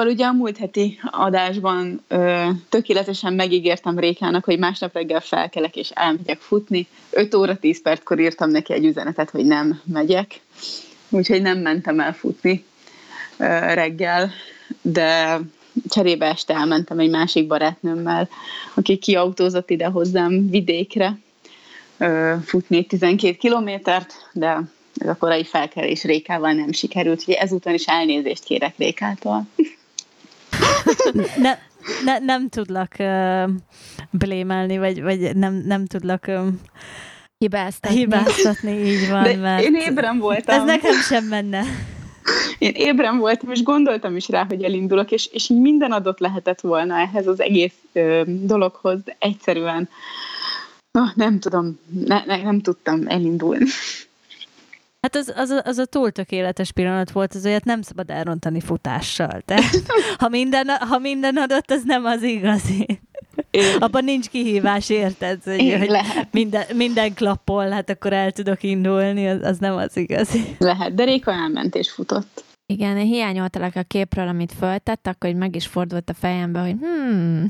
Szóval ugye a múlt heti adásban ö, tökéletesen megígértem Rékának, hogy másnap reggel felkelek és elmegyek futni. 5 óra 10 perckor írtam neki egy üzenetet, hogy nem megyek, úgyhogy nem mentem el futni ö, reggel, de cserébe este elmentem egy másik barátnőmmel, aki kiautózott ide hozzám vidékre, ö, futni 12 kilométert, de ez a korai felkelés Rékával nem sikerült, úgyhogy ezúton is elnézést kérek Rékától. ne, ne, nem tudlak uh, blémelni, vagy, vagy nem, nem tudlak um, hibáztatni. hibáztatni, így van. De mert én ébren voltam. Ez nekem sem menne. Én ébren voltam, és gondoltam is rá, hogy elindulok, és, és minden adott lehetett volna ehhez az egész ö, dologhoz, de egyszerűen oh, nem tudom, ne, ne, nem tudtam elindulni. Hát az, az, a, az a túl tökéletes pillanat volt, az olyat nem szabad elrontani futással. De ha minden, ha minden adott, az nem az igazi. Én... Abban nincs kihívás, érted? Hogy, Én, hogy lehet. minden, minden klappol, hát akkor el tudok indulni, az, az nem az igazi. Lehet, de Réka elment és futott. Igen, én hiányoltalak a képről, amit föltett, akkor hogy meg is fordult a fejembe, hogy hmm,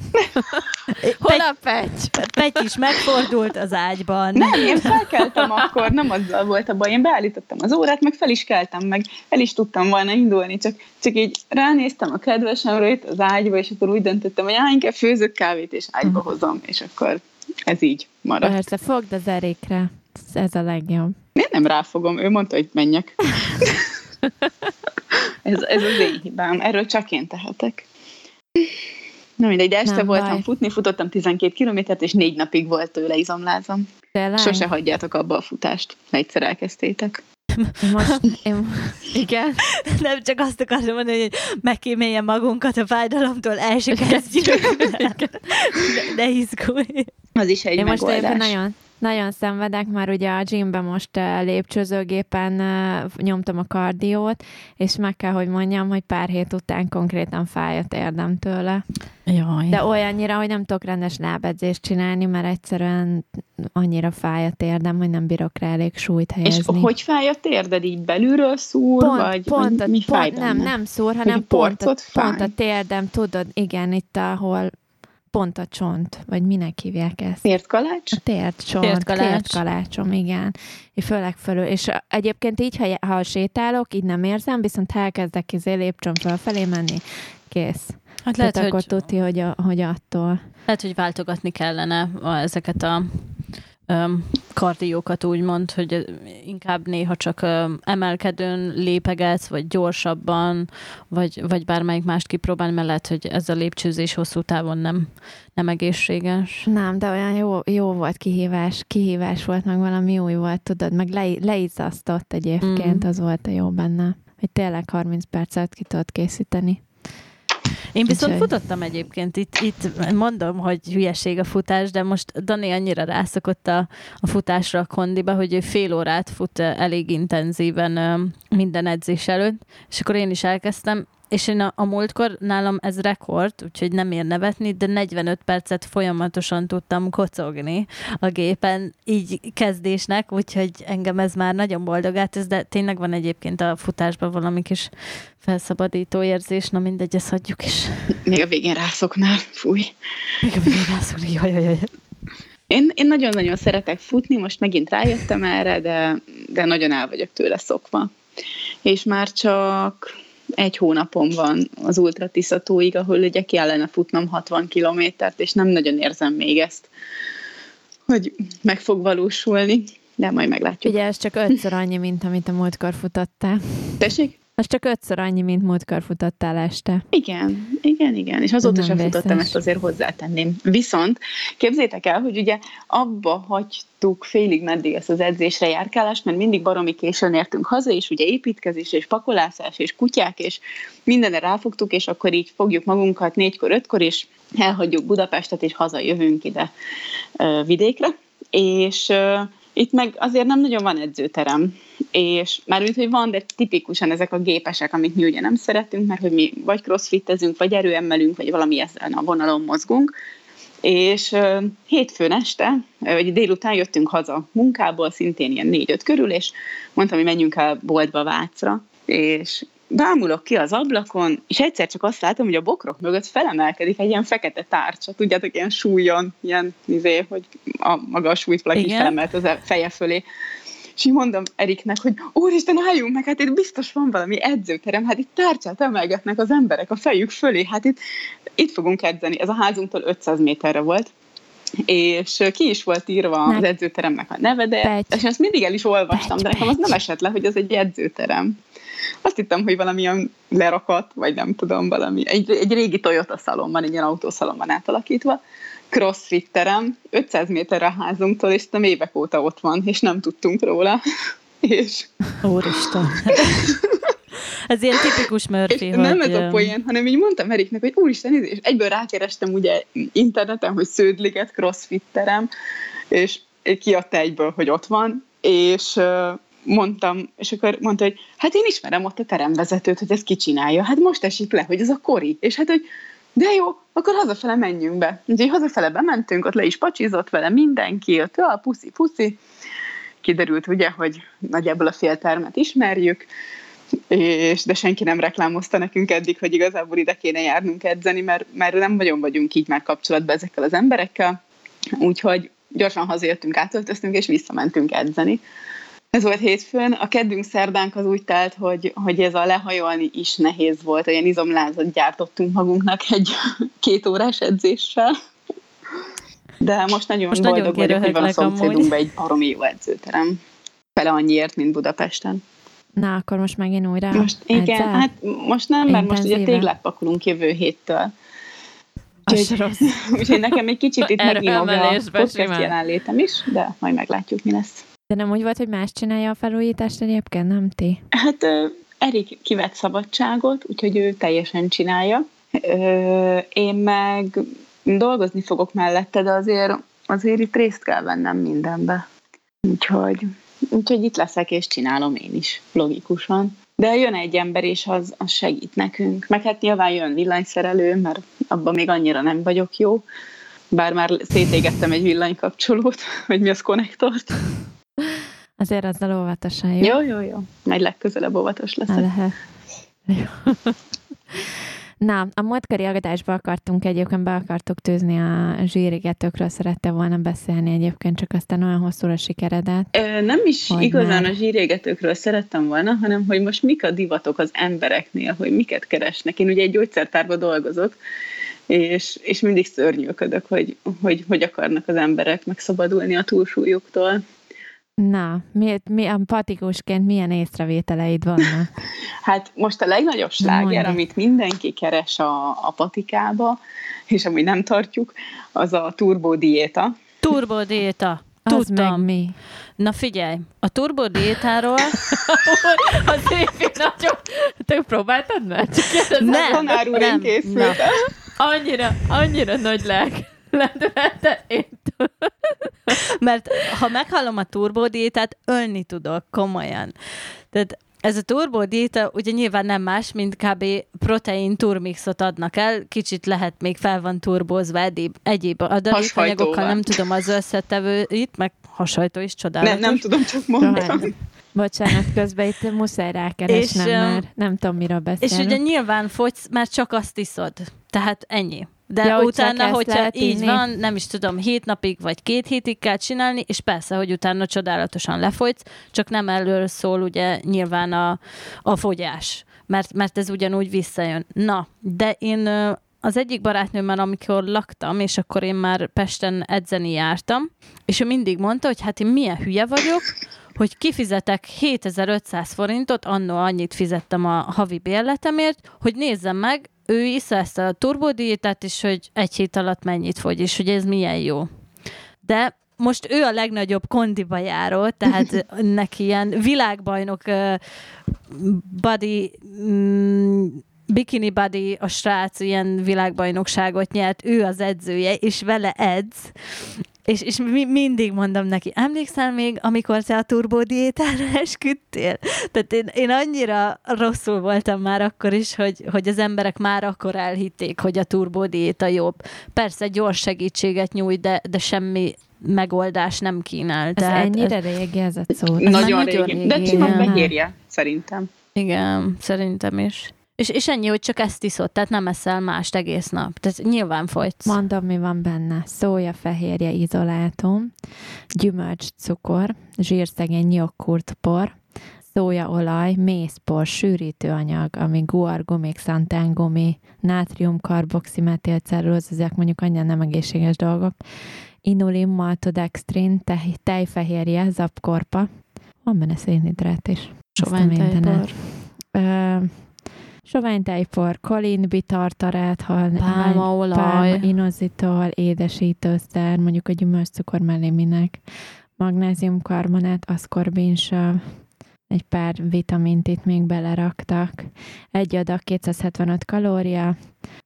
hol a pecs? Pecs is megfordult az ágyban. Nem, én felkeltem akkor, nem azzal volt a baj, én beállítottam az órát, meg fel is keltem, meg el is tudtam volna indulni, csak, csak így ránéztem a kedvesemre itt az ágyba, és akkor úgy döntöttem, hogy á, inkább főzök kávét, és ágyba hozom, és akkor ez így maradt. Persze, fogd az Erikre. Ez a legjobb. Én nem ráfogom, ő mondta, hogy menjek. ez, ez az én hibám, erről csak én tehetek. Na mindegy, de este Nem voltam baj. futni, futottam 12 kilométert, és négy napig volt tőle izomlázam. Tényleg? Sose hagyjátok abba a futást, ha egyszer elkezdtétek. Most, én, igen. Nem csak azt akarom mondani, hogy megkíméljen magunkat a fájdalomtól, el se kezdjük. De, de izgulj. Az is egy Én most megoldás. egyébként nagyon, nagyon szenvedek, mert ugye a gymben most eh, lépcsőzőgépen eh, nyomtam a kardiót, és meg kell, hogy mondjam, hogy pár hét után konkrétan fáj a térdem tőle. Jaj. De olyannyira, hogy nem tudok rendes lábedzést csinálni, mert egyszerűen annyira fáj a térdem, hogy nem bírok rá elég súlyt És helyezni. hogy fáj a térded? Így belülről szúr, pont, vagy, pont, vagy mi pont, nem, benne? nem szúr, hanem pont, a, porcot pont a térdem, tudod, igen, itt ahol pont a csont, vagy minek hívják ezt? Térdkalács? A térdcsont, Térdkalács. térdkalácsom, igen. És főleg fölül. És egyébként így, ha, ha sétálok, így nem érzem, viszont ha elkezdek izé lépcsőn fölfelé menni, kész. Hát Lehet, lehet, akkor hogy, tudti, hogy, a, hogy attól. lehet, hogy váltogatni kellene a, ezeket a um, kardiókat úgymond, hogy inkább néha csak um, emelkedőn lépegetsz, vagy gyorsabban, vagy, vagy bármelyik mást kipróbálni, mert lehet, hogy ez a lépcsőzés hosszú távon nem, nem egészséges. Nem, de olyan jó, jó volt kihívás, kihívás volt, meg valami új volt, tudod, meg le, leizasztott egyébként, Mm. az volt a jó benne, hogy tényleg 30 percet ki tudod készíteni. Én viszont Úgyhogy- futottam egyébként, itt, itt mondom, hogy hülyeség a futás, de most Dani annyira rászokott a, a futásra a kondiba, hogy ő fél órát fut elég intenzíven minden edzés előtt, és akkor én is elkezdtem, és én a, a múltkor nálam ez rekord, úgyhogy nem ér nevetni, de 45 percet folyamatosan tudtam kocogni a gépen, így kezdésnek, úgyhogy engem ez már nagyon boldogát ez, de tényleg van egyébként a futásban valami kis felszabadító érzés, na mindegy, ezt hagyjuk is. Még a végén rászoknál, fúj. Még a végén rászokni, jaj, jaj, jaj. Én, én nagyon-nagyon szeretek futni, most megint rájöttem erre, de, de nagyon el vagyok tőle szokva. És már csak egy hónapom van az Ultra Tiszatóig, ahol ugye kellene futnom 60 kilométert, és nem nagyon érzem még ezt, hogy meg fog valósulni, de majd meglátjuk. Ugye ez csak ötször annyi, mint amit a múltkor futottál. Tessék? Az csak ötször annyi, mint múltkor futottál este. Igen, igen, igen. És azóta sem futottam, ezt azért hozzátenném. Viszont képzétek el, hogy ugye abba hagytuk félig meddig ezt az edzésre járkálást, mert mindig baromi későn értünk haza, és ugye építkezés, és pakolászás, és kutyák, és mindenre ráfogtuk, és akkor így fogjuk magunkat négykor, ötkor, és elhagyjuk Budapestet, és hazajövünk ide vidékre. És itt meg azért nem nagyon van edzőterem, és már úgy, hogy van, de tipikusan ezek a gépesek, amit mi ugye nem szeretünk, mert hogy mi vagy crossfitezünk, vagy erőemelünk, vagy valami ezen a vonalon mozgunk, és hétfőn este, vagy délután jöttünk haza munkából, szintén ilyen négy-öt körül, és mondtam, hogy menjünk el boltba Vácra, és bámulok ki az ablakon, és egyszer csak azt látom, hogy a bokrok mögött felemelkedik egy ilyen fekete tárcsa, tudjátok, ilyen súlyon, ilyen, izé, hogy a maga a súlyt valaki felemelt az e- feje fölé. És így mondom Eriknek, hogy úristen, álljunk meg, hát itt biztos van valami edzőterem, hát itt tárcsát emelgetnek az emberek a fejük fölé, hát itt, itt fogunk edzeni. Ez a házunktól 500 méterre volt, és ki is volt írva az edzőteremnek a neve, de és ezt mindig el is olvastam, Pegy, de nekem az nem esett le, hogy ez egy edzőterem. Azt hittem, hogy valamilyen lerakat, vagy nem tudom, valami, egy, egy régi Toyota szalon van, egy ilyen autószalon van átalakítva, crossfit terem, 500 méterre a házunktól, és nem évek óta ott van, és nem tudtunk róla. és... Úristen. Ez ilyen tipikus Murphy, és hogy... Nem ez a poén, hanem így mondtam Eriknek, hogy úristen, és egyből rákerestem ugye interneten, hogy Sződliget crossfit terem, és kiadta egyből, hogy ott van, és mondtam, és akkor mondta, hogy hát én ismerem ott a teremvezetőt, hogy ezt kicsinálja, hát most esik le, hogy ez a kori, és hát, hogy de jó, akkor hazafele menjünk be. Úgyhogy hazafele bementünk, ott le is pacsizott vele mindenki, ott a puszi, puszi. Kiderült ugye, hogy nagyjából a féltermet ismerjük, és de senki nem reklámozta nekünk eddig, hogy igazából ide kéne járnunk edzeni, mert, mert nem nagyon vagyunk így már kapcsolatban ezekkel az emberekkel. Úgyhogy gyorsan hazajöttünk, átöltöztünk, és visszamentünk edzeni. Ez volt hétfőn. A kedünk szerdánk az úgy telt, hogy, hogy ez a lehajolni is nehéz volt. Olyan izomlázat gyártottunk magunknak egy két órás edzéssel. De most nagyon most boldog nagyon vagyok, hogy van a szomszédunkban egy baromi jó edzőterem. Fele annyiért, mint Budapesten. Na, akkor most megint újra Most igen, edzel? hát most nem, mert most ugye téglát pakolunk jövő héttől. Úgyhogy, úgyhogy nekem egy kicsit itt meginog a podcast jelenlétem is, de majd meglátjuk, mi lesz. De nem úgy volt, hogy más csinálja a felújítást egyébként, nem ti? Hát Erik kivett szabadságot, úgyhogy ő teljesen csinálja. Én meg dolgozni fogok mellette, de azért, azért itt részt kell vennem mindenbe. Úgyhogy, úgyhogy itt leszek és csinálom én is, logikusan. De jön egy ember, és az, az segít nekünk. Meg hát nyilván jön villanyszerelő, mert abban még annyira nem vagyok jó. Bár már szétégettem egy villanykapcsolót, vagy mi az konnektort. Azért azzal óvatosan, jó? Jó, jó, jó. Majd legközelebb óvatos lesz. Lehet. Na, a múltkori agadásba akartunk egyébként, be akartuk tűzni a zsírigetőkről, szerette volna beszélni egyébként, csak aztán olyan hosszúra sikeredet. Ö, nem is igazán már... a zsírigetőkről szerettem volna, hanem hogy most mik a divatok az embereknél, hogy miket keresnek. Én ugye egy gyógyszertárban dolgozok, és, és mindig szörnyűködök, hogy, hogy hogy akarnak az emberek megszabadulni a túlsúlyuktól. Na, mi, mi empatikusként milyen észrevételeid vannak? hát most a legnagyobb sláger, amit mindenki keres a, a patikába, és ami nem tartjuk, az a turbodiéta. Turbodiéta. Tudtam. Az mi? Na figyelj, a turbodiétáról... az éppen nagyon... Te próbáltad meg? Nem, tanár úr nem, nem. Annyira, annyira nagy lelk lendületet én Mert ha meghallom a turbodiétát, ölni tudok, komolyan. Tehát ez a turbodiéta ugye nyilván nem más, mint kb. protein turmixot adnak el, kicsit lehet még fel van turbózva egyéb, egyéb adalékanyagokkal, nem tudom az összetevőit, meg hasajtó is csodálatos. Nem, nem tudom, csak mondani. Bocsánat, közben itt muszáj rákeresnem, és, mert nem tudom, miről beszélni. És ugye nyilván fogysz, mert csak azt iszod. Tehát ennyi. De ja, utána, hogyha így inni. van, nem is tudom, hét napig vagy két hétig kell csinálni, és persze, hogy utána csodálatosan lefogysz, csak nem előről szól ugye nyilván a, a fogyás, mert, mert ez ugyanúgy visszajön. Na, de én az egyik barátnőmmel, amikor laktam, és akkor én már Pesten edzeni jártam, és ő mindig mondta, hogy hát én milyen hülye vagyok, hogy kifizetek 7500 forintot, annó annyit fizettem a havi bérletemért, hogy nézzem meg, ő iszza ezt a turbodiétát, és hogy egy hét alatt mennyit fogy, és hogy ez milyen jó. De most ő a legnagyobb kondiba járó, tehát neki ilyen világbajnok uh, body mm, Bikini Buddy, a srác ilyen világbajnokságot nyert, ő az edzője, és vele edz, és, és mi, mindig mondom neki, emlékszel még, amikor te a turbódiétára esküdtél? Tehát én, én annyira rosszul voltam már akkor is, hogy, hogy az emberek már akkor elhitték, hogy a turbódiéta jobb. Persze gyors segítséget nyújt, de, de semmi megoldás nem kínál. Ez Tehát ennyire ez, régi ez a szó. Nagyon, nagyon régi. régi. De csinálom megérje, szerintem. Igen, szerintem is. És, és ennyi, hogy csak ezt iszod, tehát nem eszel mást egész nap. Tehát nyilván folytsz. Mondom, mi van benne. Szója, fehérje, izolátum, gyümölcs, cukor, zsírszegény joghurtpor, szójaolaj, mészpor, sűrítőanyag, ami guargumi, xantángumi, nátrium, karboximetilcellulóz, ezek mondjuk annyira nem egészséges dolgok, inulin, maltodextrin, tej, tejfehérje, zapkorpa, van benne szénhidrát is. Sovány tejpor. Sovány tejpor, kolin, bitartarát, hal, Pálmaolaj. pálma, inozitol, édesítőszer, mondjuk a gyümölcscukor mellé minek, magnéziumkarbonát, aszkorbinsav, egy pár vitamint itt még beleraktak. Egy adag 275 kalória,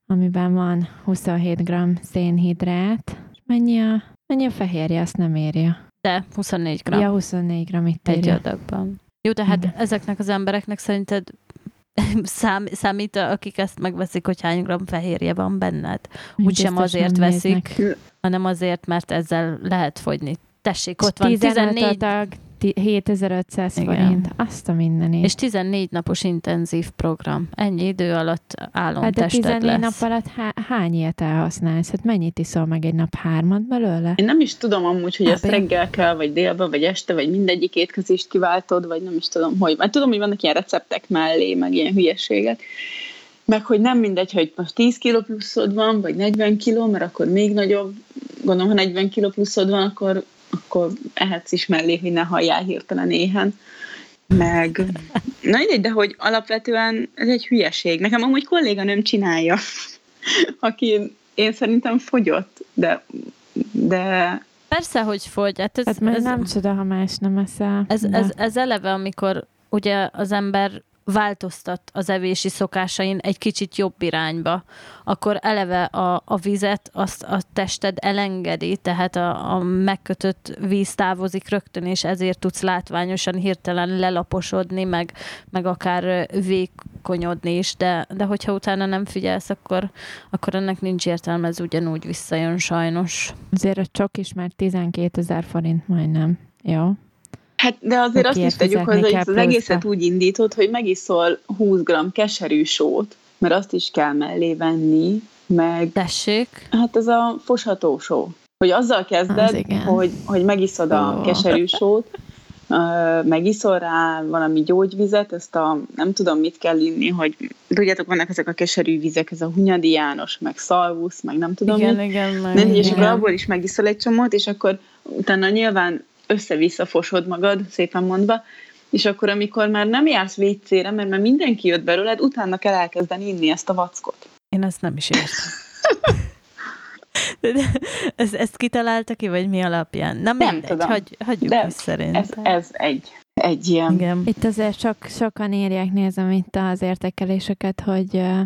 amiben van 27 g szénhidrát. Mennyi a, mennyi a fehérje, azt nem érje. De 24 g. Ja, 24 g itt egy írja. adagban. Jó, tehát ezeknek az embereknek szerinted szám, számít, akik ezt megveszik, hogy hány gram fehérje van benned? Úgysem azért veszik, néznek. hanem azért, mert ezzel lehet fogyni. Tessék, ott van 15 14, adag, ti- 7500 Igen. forint. Azt a mindenit. és 14 napos intenzív program. Ennyi idő alatt hát de álomtested 14 lesz. nap alatt há- hány ilyet elhasználsz? Hát mennyit iszol meg egy nap? Hármat belőle? Én nem is tudom amúgy, hogy Hát ezt reggel kell, vagy délben, vagy este, vagy mindegyik étkezést kiváltod, vagy nem is tudom, hogy. Mert tudom, hogy vannak ilyen receptek mellé, meg ilyen hülyeségek. Meg hogy nem mindegy, hogy most 10 kilo pluszod van, vagy 40 kilo, mert akkor még nagyobb, gondolom, ha 40 kilo pluszod van, akkor, akkor ehetsz is mellé, hogy ne halljál hirtelen éhen. Meg, na mindegy, de hogy alapvetően ez egy hülyeség. Nekem amúgy kolléganőm csinálja, aki én szerintem fogyott, de, de Persze, hogy fogy. Hát ez, Hát ez, nem csoda, ha más nem eszel. Ez, ez, ez eleve, amikor ugye az ember változtat az evési szokásain egy kicsit jobb irányba, akkor eleve a, a vizet azt a tested elengedi, tehát a, a megkötött víz távozik rögtön, és ezért tudsz látványosan hirtelen lelaposodni, meg, meg akár vékonyodni is, de, de hogyha utána nem figyelsz, akkor, akkor ennek nincs értelme, ez ugyanúgy visszajön sajnos. Azért a csok is már 12 ezer forint majdnem. Jó? Hát, de azért azt is tegyük hozzá, hogy az egészet úgy indítod, hogy megiszol 20 g keserű sót, mert azt is kell mellé venni, meg Tessék, hát ez a fosható só. Hogy azzal Az kezded, igen. hogy, hogy megiszod a Ó. keserű sót, megiszol rá valami gyógyvizet, ezt a nem tudom mit kell inni, hogy tudjátok, vannak ezek a keserű vizek, ez a Hunyadi János, meg Szalvusz, meg nem tudom igen, mit. igen, meg Nem, és akkor igen. abból is megiszol egy csomót, és akkor utána nyilván össze-vissza fosod magad, szépen mondva, és akkor, amikor már nem jársz vécére, mert már mindenki jött belőled, utána kell elkezdeni inni ezt a vackot. Én ezt nem is értem. De, ezt, ezt kitalálta ki, vagy mi alapján? Nem, Nem mindegy, tudom. Hagy, hagyjuk De is szerintem. Ez, ez egy, egy ilyen... Igen. Itt azért sok, sokan írják, nézem itt az értékeléseket, hogy uh,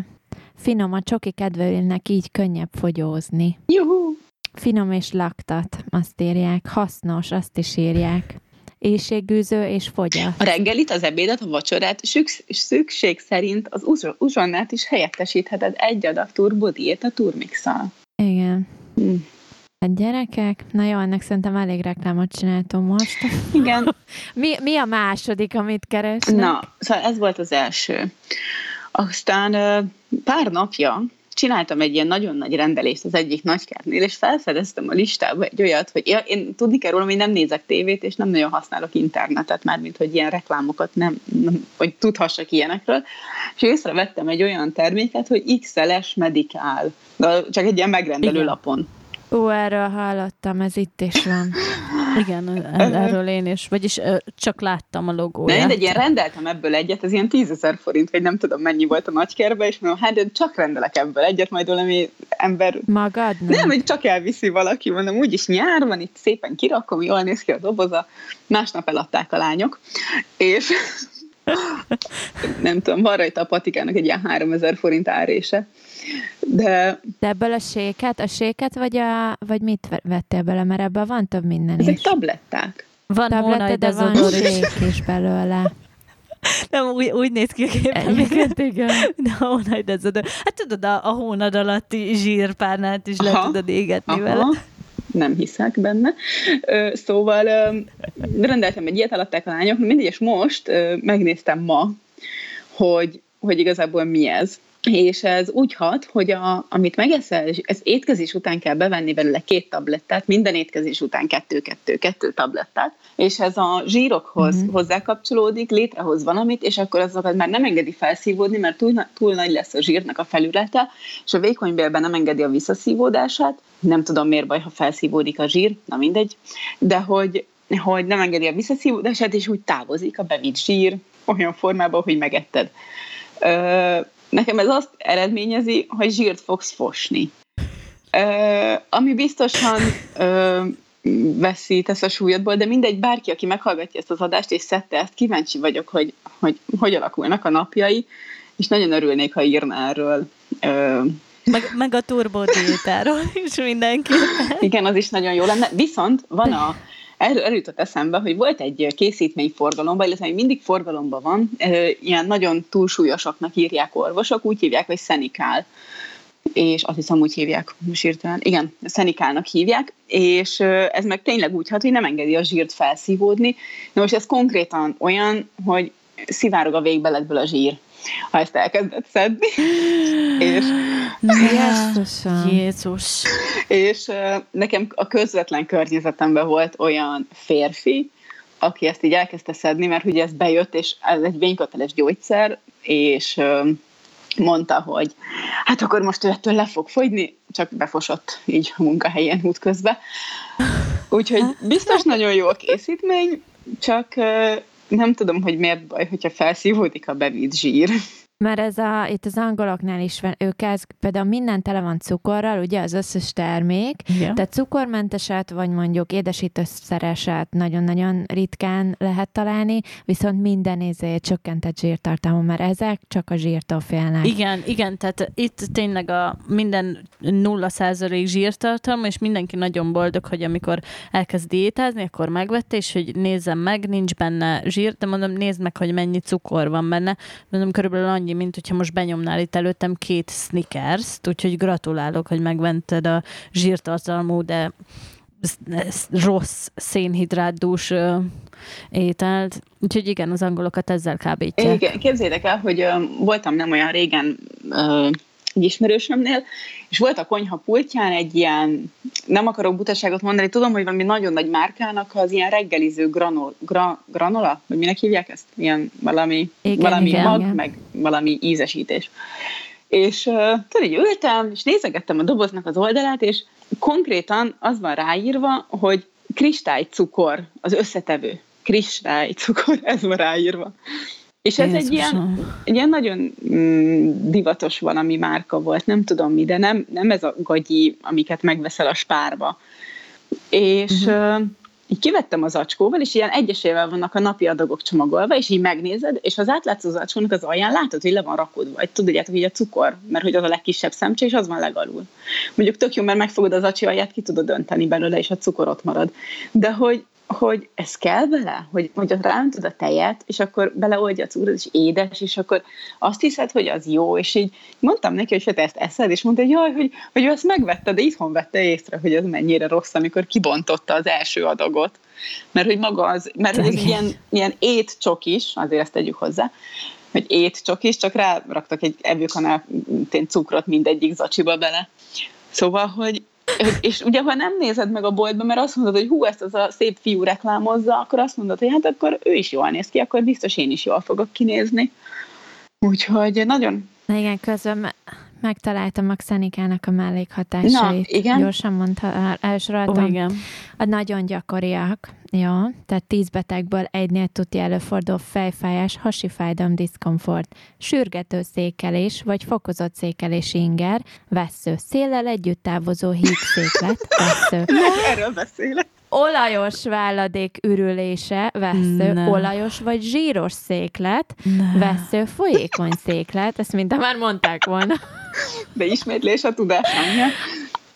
finom a csoki kedvelőnek így könnyebb fogyózni. Juhú! Finom és laktat, azt írják. Hasznos, azt is írják. Éjségűző és fogyat. A reggelit, az ebédet, a vacsorát szüks- szükség szerint az uz- uzsonnát is helyettesítheted egy adag a turmixal. Igen. Hm. Hát gyerekek, na jó, ennek szerintem elég reklámot csináltunk most. Igen, Mi, mi a második, amit keresnek? Na, szóval ez volt az első. Aztán pár napja csináltam egy ilyen nagyon nagy rendelést az egyik nagykertnél, és felfedeztem a listába egy olyat, hogy ja, én tudni kell róla, hogy nem nézek tévét, és nem nagyon használok internetet, mármint, hogy ilyen reklámokat nem, nem hogy tudhassak ilyenekről, és észrevettem egy olyan terméket, hogy XLS Medical, de csak egy ilyen megrendelő Igen. lapon. Ó, erről hallottam, ez itt is van. Igen, er- erről én is. Vagyis csak láttam a De logóját. én ilyen rendeltem ebből egyet, ez ilyen tízezer forint, vagy nem tudom mennyi volt a nagykerbe, és mondom, hát én csak rendelek ebből egyet, majd valami ember Magadnak? Nem, hogy csak elviszi valaki, mondom, úgyis nyár van, itt szépen kirakom, jól néz ki a doboza, másnap eladták a lányok, és nem tudom, van rajta a patikának egy ilyen 3000 forint árése, de De ebből a séket, a séket vagy, a, vagy mit ve- vettél bele? Mert ebből van több minden ezek is. tabletták. Van Tablette, de van sék is belőle. Nem, úgy, úgy néz ki a képen. Egyébként igen. De a hónaidezodor. Hát tudod, a, a hónad alatti zsírpárnát is le Aha. tudod égetni vele. Nem hiszek benne. Szóval rendeltem egy ilyet, eladták a lányok, mindig, és most megnéztem ma, hogy, hogy igazából mi ez. És ez úgy hat, hogy a, amit megeszel, ez étkezés után kell bevenni belőle két tablettát, minden étkezés után kettő-kettő-kettő tablettát, és ez a zsírokhoz mm-hmm. hozzákapcsolódik, létrehoz valamit, és akkor azokat már nem engedi felszívódni, mert túl, túl nagy lesz a zsírnak a felülete, és a vékony bélben nem engedi a visszaszívódását. Nem tudom, miért baj, ha felszívódik a zsír, na mindegy, de hogy, hogy nem engedi a visszaszívódását, és úgy távozik a bevitt zsír olyan formában, hogy megetted. Ö, nekem ez azt eredményezi, hogy zsírt fogsz fosni. Ö, ami biztosan ö, veszítesz a súlyodból, de mindegy, bárki, aki meghallgatja ezt az adást és szedte ezt, kíváncsi vagyok, hogy hogy, hogy alakulnak a napjai, és nagyon örülnék, ha írna erről. Ö, meg, meg a turbodiétáról is mindenki. Igen, az is nagyon jó lenne. Viszont van a erről eljutott eszembe, hogy volt egy készítmény forgalomban, illetve még mindig forgalomban van, ilyen nagyon túlsúlyosaknak írják orvosok, úgy hívják, hogy szenikál és azt hiszem úgy hívják most írtelen. Igen, szenikálnak hívják, és ez meg tényleg úgy hat, hogy nem engedi a zsírt felszívódni. Na most ez konkrétan olyan, hogy szivárog a végbeletből a zsír ha ezt elkezdett szedni. és, Jézus. Jézus. És nekem a közvetlen környezetemben volt olyan férfi, aki ezt így elkezdte szedni, mert ugye ez bejött, és ez egy vényköteles gyógyszer, és mondta, hogy hát akkor most ő ettől le fog fogyni, csak befosott így a munkahelyén útközben. Úgyhogy biztos nagyon jó a készítmény, csak nem tudom, hogy miért baj, hogyha felszívódik a bevitt zsír. Mert ez a, itt az angoloknál is van, ők ez, például minden tele van cukorral, ugye az összes termék, yeah. tehát cukormenteset, vagy mondjuk édesítőszereset nagyon-nagyon ritkán lehet találni, viszont minden izé csökkentett zsírtartalmú, mert ezek csak a zsírtól félnek. Igen, igen, tehát itt tényleg a minden nulla százalék zsírtartalma, és mindenki nagyon boldog, hogy amikor elkezd diétázni, akkor megvette, és hogy nézzem meg, nincs benne zsír, de mondom, nézd meg, hogy mennyi cukor van benne, mondom, körülbelül annyi annyi, mint hogyha most benyomnál itt előttem két sneakers úgyhogy gratulálok, hogy megvented a zsírtartalmú, de rossz szénhidrátdús ételt. Úgyhogy igen, az angolokat ezzel kábítják. Igen, képzétek el, hogy voltam nem olyan régen egy ismerősömnél, és volt a konyha pultján egy ilyen, nem akarok butaságot mondani, tudom, hogy valami nagyon nagy márkának az ilyen reggeliző granol, gra, granola, vagy minek hívják ezt? Ilyen valami, igen, valami igen, mag, igen. meg valami ízesítés. És uh, tudod, így ültem, és nézegettem a doboznak az oldalát, és konkrétan az van ráírva, hogy kristálycukor az összetevő. Kristálycukor, ez van ráírva. És ez egy ilyen, egy ilyen nagyon mm, divatos valami márka volt, nem tudom mi, de nem, nem ez a gagyi, amiket megveszel a spárba. És uh-huh. uh, így kivettem az acskóval, és ilyen egyesével vannak a napi adagok csomagolva, és így megnézed, és az átlátszó az acskónak az alján látod, hogy le van rakódva, vagy tudjátok, hogy a cukor, mert hogy az a legkisebb szemcse, és az van legalul. Mondjuk tök jó, mert megfogod az acsi alját, ki tudod dönteni belőle, és a cukor ott marad. De hogy hogy ez kell bele, hogy, hogy ráöntöd a tejet, és akkor beleoldja a cukrot, és édes, és akkor azt hiszed, hogy az jó, és így mondtam neki, hogy te ezt eszed, és mondta, hogy jaj, hogy, hogy ő ezt megvette, de itthon vette észre, hogy ez mennyire rossz, amikor kibontotta az első adagot. Mert hogy maga az, mert ez ilyen, ilyen étcsokis, azért ezt tegyük hozzá, hogy étcsokis, csak ráraktak egy evőkanál cukrot mindegyik zacsiba bele. Szóval, hogy és ugye, ha nem nézed meg a boltba, mert azt mondod, hogy hú, ezt az a szép fiú reklámozza, akkor azt mondod, hogy hát akkor ő is jól néz ki, akkor biztos én is jól fogok kinézni. Úgyhogy nagyon... Na igen, közben megtaláltam a Xenikának a mellékhatásait. Na, igen. Gyorsan mondta, elsoroltam. Oh, igen. A nagyon gyakoriak, jó, tehát tíz betegből egynél tudja előfordul fejfájás, hasi fájdalom, diszkomfort, sürgető székelés, vagy fokozott székelés inger, vesző, széllel együtt távozó hígszéklet, vesző. Erről beszélek olajos válladék ürülése, vesző, ne. olajos vagy zsíros széklet, ne. vesző, folyékony széklet, ezt mind már mondták volna. De ismétlés a tudás hangja.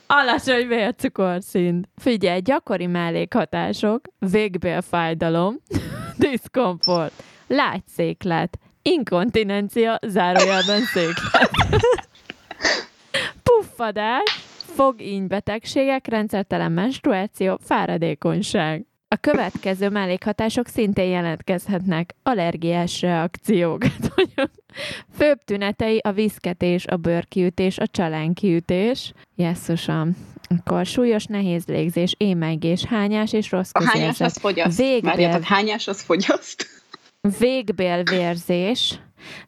Alacsony vércukorszint. Figyelj, gyakori mellékhatások, végbélfájdalom, diszkomfort, lágyszéklet, inkontinencia, zárójelben széklet. Puffadás, fogínybetegségek, rendszertelen menstruáció, fáradékonyság. A következő mellékhatások szintén jelentkezhetnek. Allergiás reakciók. Főbb tünetei a viszketés, a bőrkiütés, a csalánkiütés. Jesszusom. Akkor súlyos nehéz légzés, émegés, hányás és rossz közérzet. A hányás az fogyaszt. Végbél... Várját, hányás az fogyaszt. Végbélvérzés,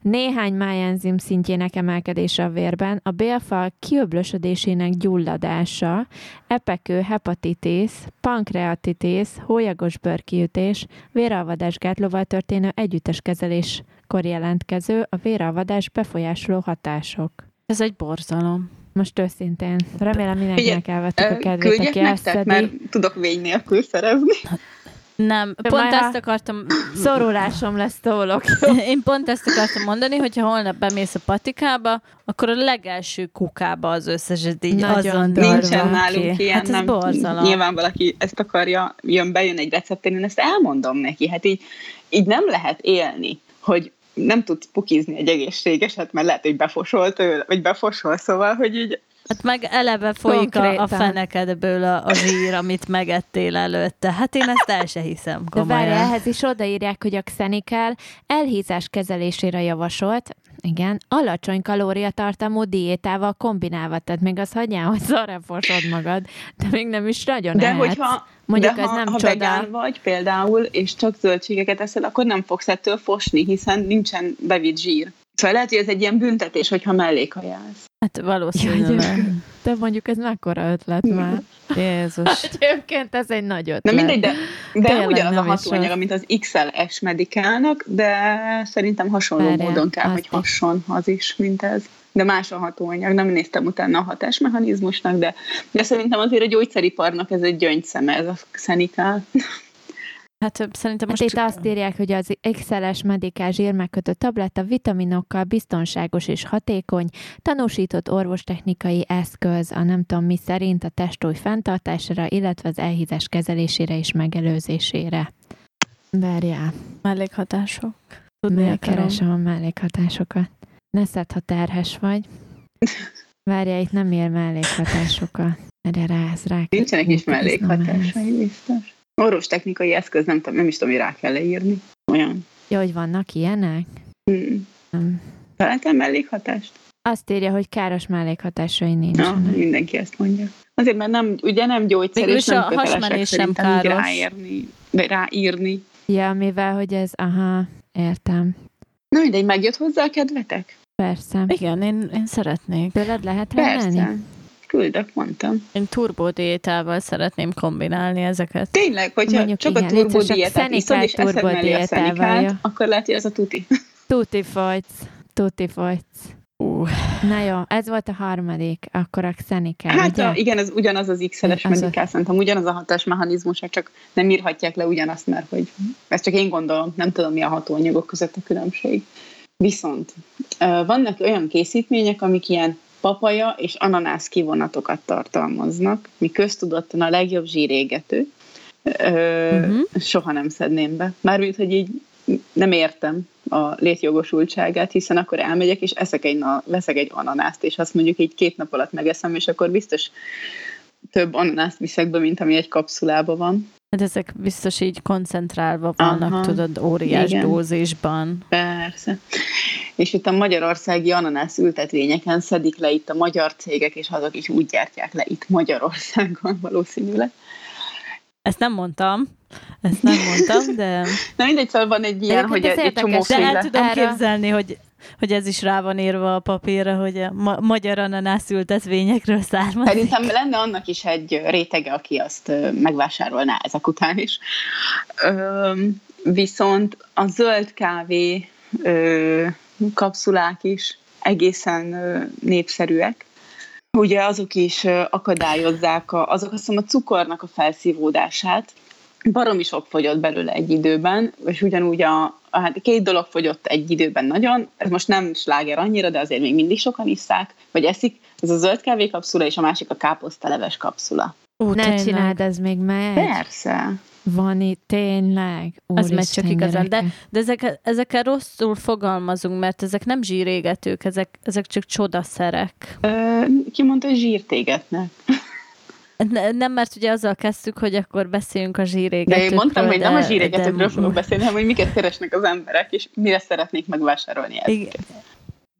néhány májenzim szintjének emelkedése a vérben, a bélfal kiöblösödésének gyulladása, epekő hepatitis, pankreatitis, hólyagos bőrkiütés, véralvadás gátlóval történő együttes kezeléskor jelentkező, a véralvadás befolyásoló hatások. Ez egy borzalom. Most őszintén. Remélem mindenkinek elvettük a kedvét, aki nektek, mert tudok vény nélkül szerezni. Nem, De pont ezt akartam... Szorulásom lesz tólok. Én pont ezt akartam mondani, hogyha holnap bemész a patikába, akkor a legelső kukába az összeset így Nagyon azon Nincsen nálunk ki. ilyen, hát nem. Borzalom. Nyilván valaki ezt akarja, jön, bejön egy recepten, én ezt elmondom neki. Hát így, így nem lehet élni, hogy nem tudsz pukizni egy egészségeset, mert lehet, hogy befosol tőle, vagy befosol, szóval, hogy így Hát meg eleve folyik a, a fenekedből a, a zsír, amit megettél előtte. Hát én ezt el se hiszem komolyan. De várj, ehhez is odaírják, hogy a Xenical elhízás kezelésére javasolt, igen, alacsony kalóriatartalmú diétával kombinálva, tehát még az hagyjál, hogy szarra fosod magad, de még nem is nagyon De ehetsz. hogyha Mondjuk de ez ha, nem ha csoda. vegán vagy például, és csak zöldségeket eszel, akkor nem fogsz ettől fosni, hiszen nincsen bevitt zsír. Szóval lehet, hogy ez egy ilyen büntetés, hogyha mellékajánlsz. Hát valószínűleg. De mondjuk ez mekkora ötlet már. Jézus. Egyébként ez egy nagy ötlet. Na mindegy, de, de Tényleg ugyanaz a hatóanyag, mint az XLS medikálnak, de szerintem hasonló Várjál, módon kell, hogy hasson az is, mint ez. De más a hatóanyag, nem néztem utána a hatásmechanizmusnak, de, de szerintem azért a gyógyszeriparnak ez egy gyöngyszeme, ez a szenikál. Hát szerintem most... Hát itt azt írják, hogy az XLS medikál zsírmegkötött tabletta vitaminokkal biztonságos és hatékony, tanúsított orvostechnikai eszköz a nem tudom mi szerint a testói fenntartására, illetve az elhízás kezelésére és megelőzésére. Várjál. Mellékhatások. Tudni keresem a mellékhatásokat. Ne szedd, ha terhes vagy. Várjál, itt nem ér mellékhatásokat. Erre ráz rá. Nincsenek is mellékhatásai, biztos. Orvos technikai eszköz, nem, tudom, nem is tudom, hogy rá kell leírni. Olyan. Ja, hogy vannak ilyenek? Hmm. Nem. Találtál mellékhatást? Azt írja, hogy káros mellékhatásai nincs. Na, mindenki ezt mondja. Azért, mert nem, ugye nem gyógyszer, Mégis és nem a kötelesek sem káros. ráírni, ráírni. Ja, mivel, hogy ez, aha, értem. Na mindegy, megjött hozzá a kedvetek? Persze. Igen, én, én szeretnék. Tőled lehet rendelni? Persze. Küldök, mondtam. Én turbodiétával szeretném kombinálni ezeket. Tényleg, hogyha Mondjuk csak igen, a turbodiétát iszod, és eszed mellé a szenikát, akkor lehet, hogy ez a tuti. Tuti fajc. Tuti fajc. Uh. Na jó, ez volt a harmadik, akkor a Xenical, Hát ugye? igen, ez ugyanaz az X-eles medikál, szerintem ugyanaz a hatásmechanizmus, csak nem írhatják le ugyanazt, mert hogy ezt csak én gondolom, nem tudom, mi a hatóanyagok között a különbség. Viszont vannak olyan készítmények, amik ilyen papaja és ananász kivonatokat tartalmaznak, mi köztudottan a legjobb zsírégető. Ö, uh-huh. Soha nem szedném be. Mármint, hogy így nem értem a létjogosultságát, hiszen akkor elmegyek, és eszek egy, na, veszek egy ananászt, és azt mondjuk így két nap alatt megeszem, és akkor biztos több ananászt viszek be, mint ami egy kapszulában van. Hát ezek biztos így koncentrálva vannak, Aha, tudod, óriás igen. dózisban. Persze. És itt a magyarországi ananász ültetvényeken szedik le itt a magyar cégek, és azok is úgy gyártják le itt Magyarországon valószínűleg. Ezt nem mondtam, ezt nem mondtam, de... Na mindegy, szóval van egy ilyen, hogy egy, egy csomó De el tudom Erre... képzelni, hogy hogy ez is rá van írva a papírra, hogy a ma- magyar ananász ültetvényekről származik. Szerintem lenne annak is egy rétege, aki azt megvásárolná ezek után is. Ö, viszont a zöld kávé ö, kapszulák is egészen ö, népszerűek. Ugye azok is akadályozzák, a, azok azt hiszem a cukornak a felszívódását, baromi sok fogyott belőle egy időben, és ugyanúgy a, hát két dolog fogyott egy időben nagyon, ez most nem sláger annyira, de azért még mindig sokan isszák, vagy eszik, ez a zöld kávé kapszula, és a másik a káposztaleves kapszula. Ó, ne tényleg. csináld, ez még megy. Persze. Van itt, tényleg. Úr az megy csak igazán. De, de ezek, ezekkel rosszul fogalmazunk, mert ezek nem zsírégetők, ezek, ezek csak csodaszerek. Ö, ki mondta, hogy zsírtégetnek? Nem, mert ugye azzal kezdtük, hogy akkor beszéljünk a zsírégetőkről. De én mondtam, hogy nem a zsírégetőkről de... fogok beszélni, hanem hogy miket keresnek az emberek, és mire szeretnék megvásárolni ezeket.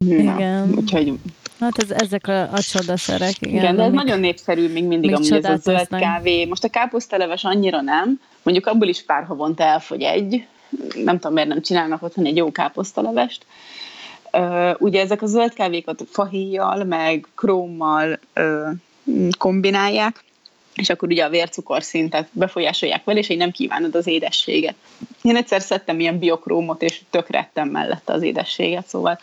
Igen. Na, igen. Úgyhogy... Hát ez, ezek a, a csodaszerek, igen. Igen, de ez amik, nagyon népszerű még mindig amúgy ez a zöld kávé. Most a káposzteleves annyira nem, mondjuk abból is pár havonta elfogy egy, nem tudom, miért nem csinálnak otthon egy jó káposztalevest. Uh, ugye ezek a zöld kávékat fahéjjal, meg krómmal uh, kombinálják, és akkor ugye a vércukorszintet befolyásolják vele, és így nem kívánod az édességet. Én egyszer szedtem ilyen biokrómot, és tökrettem mellette az édességet, szóval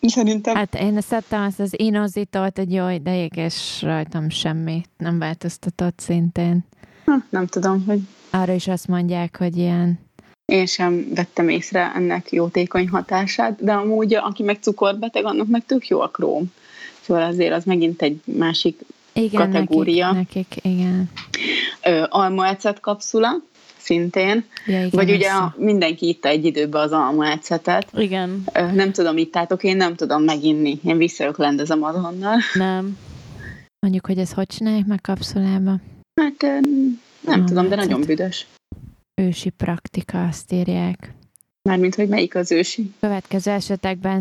szerintem... Hát én szedtem azt az inozitort egy jó ideig, és rajtam semmit nem változtatott szintén. Ha, nem tudom, hogy... Arra is azt mondják, hogy ilyen én sem vettem észre ennek jótékony hatását, de amúgy aki meg cukorbeteg, annak meg tök jó a króm. Szóval azért az megint egy másik igen, kategória. Nekik, nekik igen. Almaecet kapszula, szintén. Ja, igen, Vagy ugye a, mindenki itta egy időben az almaecetet. Igen. Nem tudom, ittátok, én nem tudom meginni. Én visszaöklendezem azonnal. Nem. Mondjuk, hogy ez hogy csinálják meg kapszulába? Hát nem nem tudom, de nagyon büdös. Ősi praktika, azt írják. Mármint, hogy melyik az ősi? Következő esetekben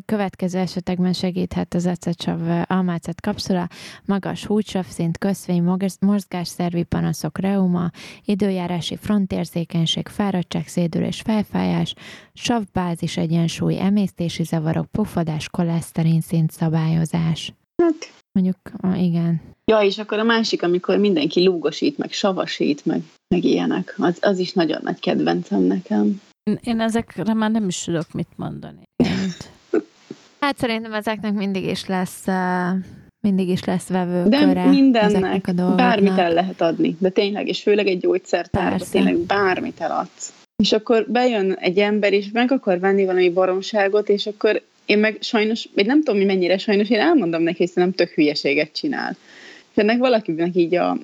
következő esetekben segíthet az ecetsav almácet kapszula, magas húcsavszint, köszvény, mozgásszervi panaszok, reuma, időjárási frontérzékenység, fáradtság, szédülés, felfájás, savbázis egyensúly, emésztési zavarok, pufadás, koleszterin szint szabályozás. Hát. Mondjuk, igen. Ja, és akkor a másik, amikor mindenki lúgosít, meg savasít, meg, meg ilyenek, az, az is nagyon nagy kedvencem nekem. Én ezekre már nem is tudok mit mondani. Hát szerintem ezeknek mindig is lesz mindig is lesz vevő De mindennek, a bármit el lehet adni, de tényleg, és főleg egy gyógyszertárba tényleg bármit eladsz. És akkor bejön egy ember, és meg akar venni valami baromságot, és akkor én meg sajnos, vagy nem tudom, mi mennyire sajnos, én elmondom neki, hogy nem tök hülyeséget csinál. És ennek valakinek így a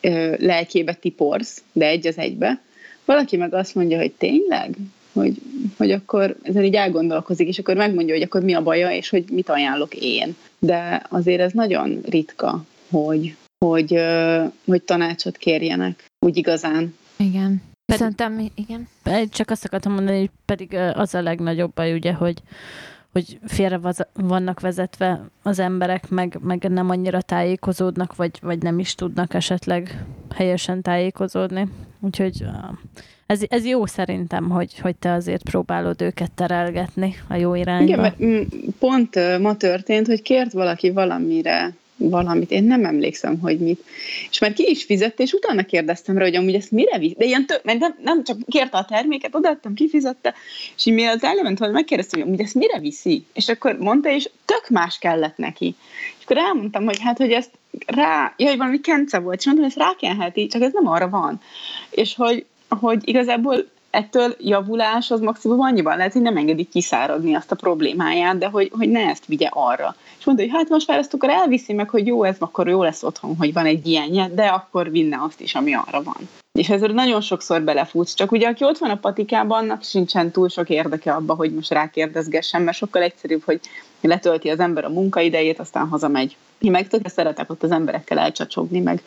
ö, lelkébe tiporsz, de egy az egybe. Valaki meg azt mondja, hogy tényleg? Hogy, hogy akkor ezen így elgondolkozik, és akkor megmondja, hogy akkor mi a baja, és hogy mit ajánlok én. De azért ez nagyon ritka, hogy, hogy, hogy tanácsot kérjenek, úgy igazán. Igen. Szerintem, igen. Csak azt akartam mondani, hogy pedig az a legnagyobb baj, ugye, hogy, hogy félre vannak vezetve az emberek, meg, meg nem annyira tájékozódnak, vagy, vagy nem is tudnak esetleg helyesen tájékozódni. Úgyhogy ez, ez jó szerintem, hogy, hogy te azért próbálod őket terelgetni a jó irányba. Igen, mert mm, pont ma történt, hogy kért valaki valamire valamit, én nem emlékszem, hogy mit. És már ki is fizette, és utána kérdeztem rá, hogy amúgy ezt mire visz. De ilyen tök, mert nem, nem csak kérte a terméket, odaadtam, kifizette, és így mielőtt elment volna, megkérdeztem, hogy amúgy ezt mire viszi. És akkor mondta, és tök más kellett neki. És akkor elmondtam, hogy hát, hogy ezt rá, jaj, valami kence volt, és mondtam, hogy ezt rákenheti, csak ez nem arra van. És hogy hogy igazából ettől javulás az maximum annyiban lehet, hogy nem engedik kiszáradni azt a problémáját, de hogy, hogy ne ezt vigye arra. És mondta, hogy hát most már ezt akkor elviszi meg, hogy jó, ez akkor jó lesz otthon, hogy van egy ilyenje, de akkor vinne azt is, ami arra van. És ezzel nagyon sokszor belefutsz, csak ugye aki ott van a patikában, annak sincsen túl sok érdeke abba, hogy most rákérdezgessen, mert sokkal egyszerűbb, hogy letölti az ember a munkaidejét, aztán hazamegy. Én meg tökre szeretek ott az emberekkel elcsacsogni, meg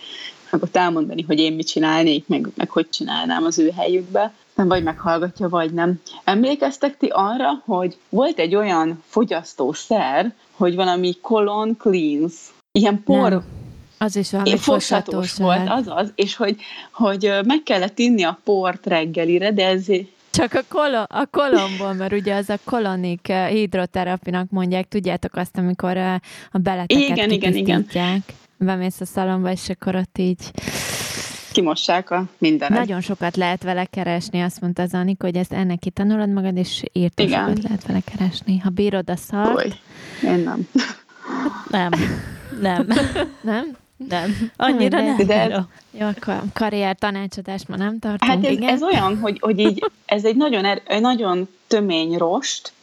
meg ott elmondani, hogy én mit csinálnék, meg, meg hogy csinálnám az ő helyükbe, nem vagy meghallgatja, vagy nem. Emlékeztek ti arra, hogy volt egy olyan fogyasztószer, hogy valami colon cleans, ilyen por, nem. Az is valami fosatós volt, az az, és hogy, hogy meg kellett inni a port reggelire, de ez csak a, kolo, a kolomból, mert ugye az a kolonik eh, hidroterapinak mondják, tudjátok azt, amikor eh, a beleteket igen, igen, igen bemész a szalomba, és akkor ott így kimossák a mindenet. Nagyon sokat lehet vele keresni, azt mondta az Anika, hogy ezt ennek kitanulod magad, és Igen. sokat lehet vele keresni. Ha bírod a szart... Oly. Én nem. Nem. Nem. nem? Nem. Annyira nem. De ez... Jó, akkor karrier tanácsadást ma nem tartunk. Hát ez, igen? ez olyan, hogy, hogy így, ez egy nagyon, er, nagyon tömény rost,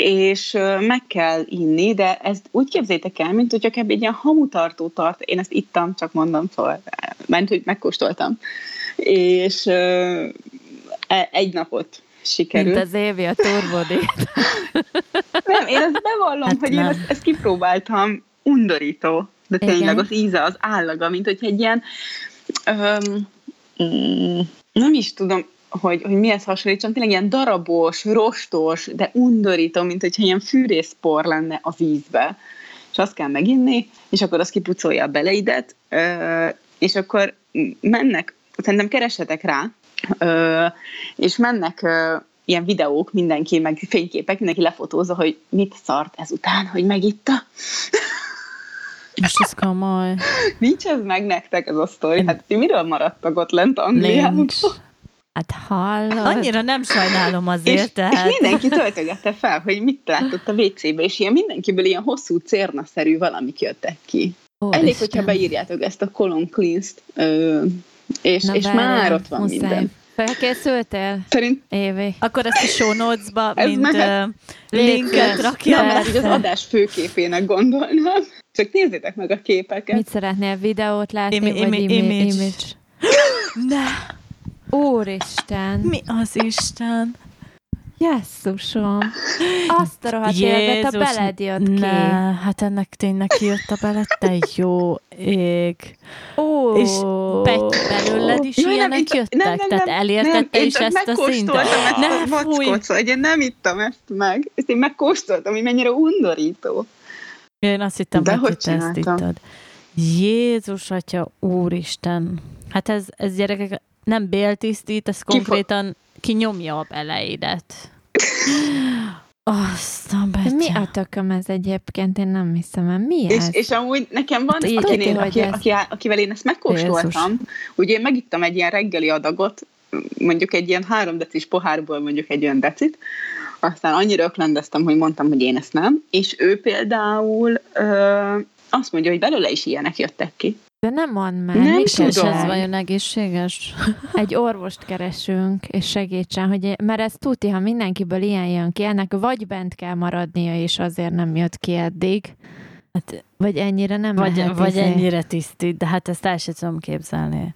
és meg kell inni, de ezt úgy képzétek el, mint hogyha kb. egy ilyen hamutartó tart, én ezt ittam, csak mondom, szóval ment, hogy megkóstoltam, és e, egy napot sikerült. Mint az évi a turbodét. nem, én ezt bevallom, hát hogy nem. én ezt, ezt kipróbáltam, undorító. de tényleg Igen. az íze, az állaga, mint hogy egy ilyen, öm, mm, nem is tudom, hogy, hogy mihez hasonlítsam, tényleg ilyen darabos, rostos, de undorító, mint hogyha ilyen fűrészpor lenne a vízbe. És azt kell meginni, és akkor az kipucolja a beleidet, és akkor mennek, szerintem keresetek rá, és mennek ilyen videók, mindenki, meg fényképek, mindenki lefotózza, hogy mit szart ezután, hogy megitta. Most ez komoly. Nincs ez meg nektek ez a sztori? Hát ti miről maradtak ott lent Angliában? Nincs. Hát hallod. Annyira nem sajnálom azért. És, tehát. és mindenki töltögette fel, hogy mit látott a WC-be, és ilyen mindenkiből ilyen hosszú cérnaszerű valamik jöttek ki. Ó, Elég, Isten. hogyha beírjátok ezt a Colon Cleanse-t, és, és már ott van muszáj. minden. Felkészültél? Szerint... Évi. Akkor ezt a show notes-ba, mint mehet... uh, linket rakja. Nem, mert az adás főképének gondolnám. Csak nézzétek meg a képeket. Mit szeretnél? Videót látni, Imi, vagy imi, image? image? ne! Úristen! Mi az Isten? Jesszusom! Azt a rohadt életet, a beled jött ki. Ne, hát ennek tényleg kijött a beled, te jó ég. Ó, és Betty belőled is Jaj, ilyenek nem, jöttek? Nem, nem, Tehát elértette nem, is ezt a szintet? Ezt nem, a vackot, szóval én nem ittam ezt meg. Ezt én megkóstoltam, hogy mennyire undorító. Én azt hittem, De hogy te ezt ittad. Jézus Atya, Úristen! Hát ez, ez gyerekek nem béltisztít, ez konkrétan kinyomja a beleidet. Azt a Mi a tököm ez egyébként? Én nem hiszem el. Mi és, ez? És amúgy nekem van, hát, akinél, aki, aki, akivel én ezt megkóstoltam, ugye én megittam egy ilyen reggeli adagot, mondjuk egy ilyen három decis pohárból mondjuk egy olyan decit, aztán annyira öklendeztem, hogy mondtam, hogy én ezt nem, és ő például ö, azt mondja, hogy belőle is ilyenek jöttek ki. De nem mond meg. Nem tudom. ez vajon egészséges? Egy orvost keresünk, és segítsen, hogy, mert ez tuti, ha mindenkiből ilyen jön ki, ennek vagy bent kell maradnia, és azért nem jött ki eddig. Hát, vagy ennyire nem vagy, lehet Vagy izé. ennyire tisztít, de hát ezt el sem tudom képzelni.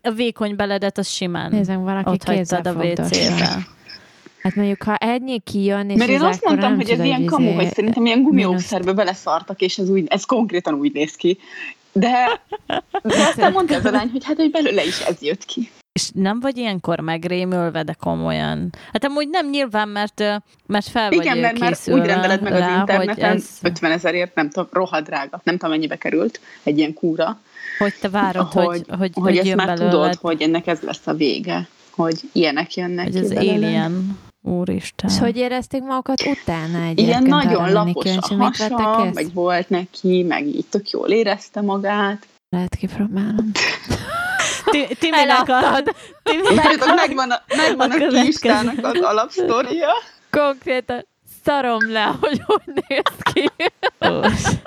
A vékony beledet az simán Nézzem, valaki ott hagytad a WC-be. Hát mondjuk, ha ennyi kijön, és Mert én azt mondtam, hogy ez ilyen kamu, izé... hogy szerintem ilyen gumiószerbe beleszartak, és ez, úgy, ez konkrétan úgy néz ki. De, de aztán mondta az a lány, hogy hát, hogy belőle is ez jött ki. És nem vagy ilyenkor megrémülve, de komolyan. Hát amúgy nem nyilván, mert, mert fel vagy Igen, mert már úgy rendeled meg rá, az interneten, ez... 50 ezerért, nem tudom, rohadrága, nem tudom mennyibe került egy ilyen kúra. Hogy te várod, hogy, hogy, hogy, hogy, hogy ezt már belőled. tudod, hogy ennek ez lesz a vége, hogy ilyenek jönnek Hogy az alien Úristen. És hogy érezték magukat utána egyébként? Igen, nagyon lapos a hasa, meg volt neki, meg így tök jól érezte magát. Lehet kipróbálnom. Timinek a... Megvan a, megvan a, a kistának az alapsztoria. Konkrétan szarom le, hogy hogy néz ki.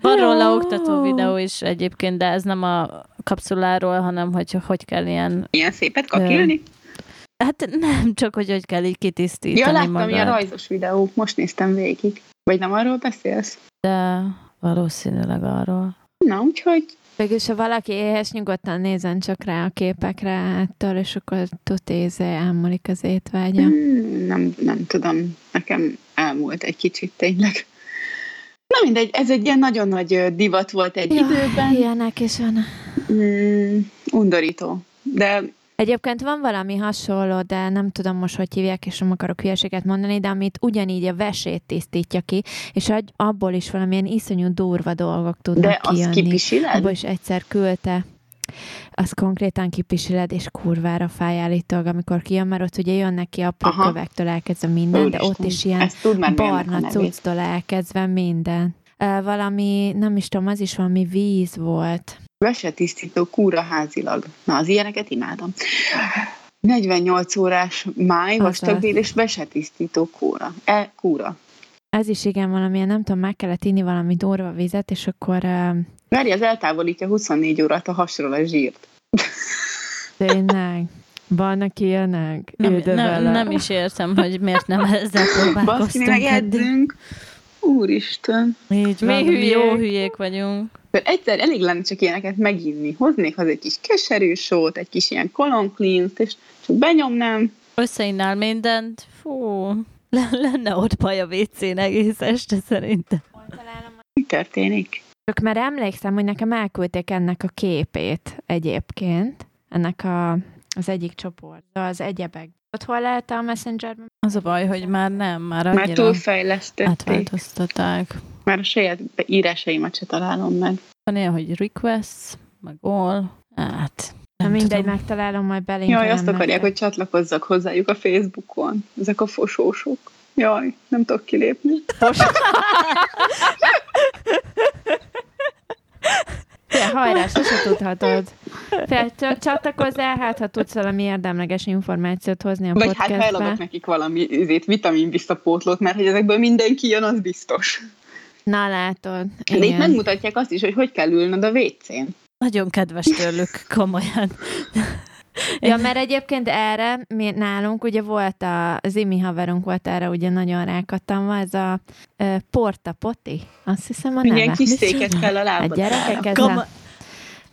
Van róla oktató videó is egyébként, de ez nem a kapszuláról, hanem hogy hogy kell ilyen... Ilyen szépet kakilni? Hát nem, csak hogy hogy kell így kitisztítani Ja, láttam magad. ilyen rajzos videók, most néztem végig. Vagy nem arról beszélsz? De valószínűleg arról. Na, úgyhogy Végülis, ha valaki éhes, nyugodtan nézen csak rá a képekre ettől, és akkor tud éze elmúlik az étvágya. Hmm, nem, nem tudom, nekem elmúlt egy kicsit tényleg. Na mindegy, ez egy ilyen nagyon nagy divat volt egy ja, időben. Ilyenek is van. Mm, undorító. De Egyébként van valami hasonló, de nem tudom most, hogy hívják, és nem akarok hülyeséget mondani, de amit ugyanígy a vesét tisztítja ki, és abból is valamilyen iszonyú durva dolgok tudnak de kijönni. De az kipisiled? Abból is egyszer küldte az konkrétan kipisiled, és kurvára fájállítólag, amikor kijön, mert ott ugye jönnek ki apró Aha. kövektől elkezdve minden, de ott is ilyen barna cucctól elkezdve minden. Valami, nem is tudom, az is valami víz volt. Vesetisztító kúra házilag. Na, az ilyeneket imádom. 48 órás máj, vastagbél és vesetisztító kúra. E, kúra. Ez is igen, valamilyen, nem tudom, meg kellett inni valami durva vizet, és akkor... Várj, az eltávolítja 24 órát a hasról a zsírt. Tényleg. Vannak ilyenek? Nem, nem, nem is értem, hogy miért nem ezzel próbálkoztunk. Baszki, edzünk. Úristen. Így van, mi, hülyék. jó hülyék vagyunk. Mert egyszer elég lenne csak ilyeneket meginni. Hoznék az egy kis keserű sót, egy kis ilyen colon és csak benyomnám. Összeinnál mindent. Fú, Lenne ott baj a WC-n egész este szerintem. Mi történik? Csak mert emlékszem, hogy nekem elküldték ennek a képét egyébként, ennek a, az egyik csoport, az egyebek. Ott hol lehet a Messengerben? Az a baj, hogy már nem, már annyira Már túlfejlesztették. átváltoztatták. Már a saját írásaimat se találom meg. Van ilyen, hogy requests, meg all, hát Na nem mindegy, tudom. megtalálom, majd belinkelem. Jaj, azt akarják, nektek. hogy csatlakozzak hozzájuk a Facebookon. Ezek a fosósok. Jaj, nem tudok kilépni. Fél, hajrá, sose tudhatod. Fél, csatlakozz el, hát ha tudsz valami érdemleges információt hozni a Vagy hát ha podcastbe. eladok nekik valami izét, vitamin visszapótlót, mert hogy ezekből mindenki jön, az biztos. Na látod. De itt Igen. megmutatják azt is, hogy hogy kell ülnöd a WC-n. Nagyon kedves tőlük, komolyan. Ja, mert egyébként erre mi, nálunk ugye volt a, az Imi haverunk volt erre ugye nagyon rákattam, ez a uh, Porta Poti, azt hiszem a neve. Milyen kis széket kell a Hát lábad. gyerekek, ez nem...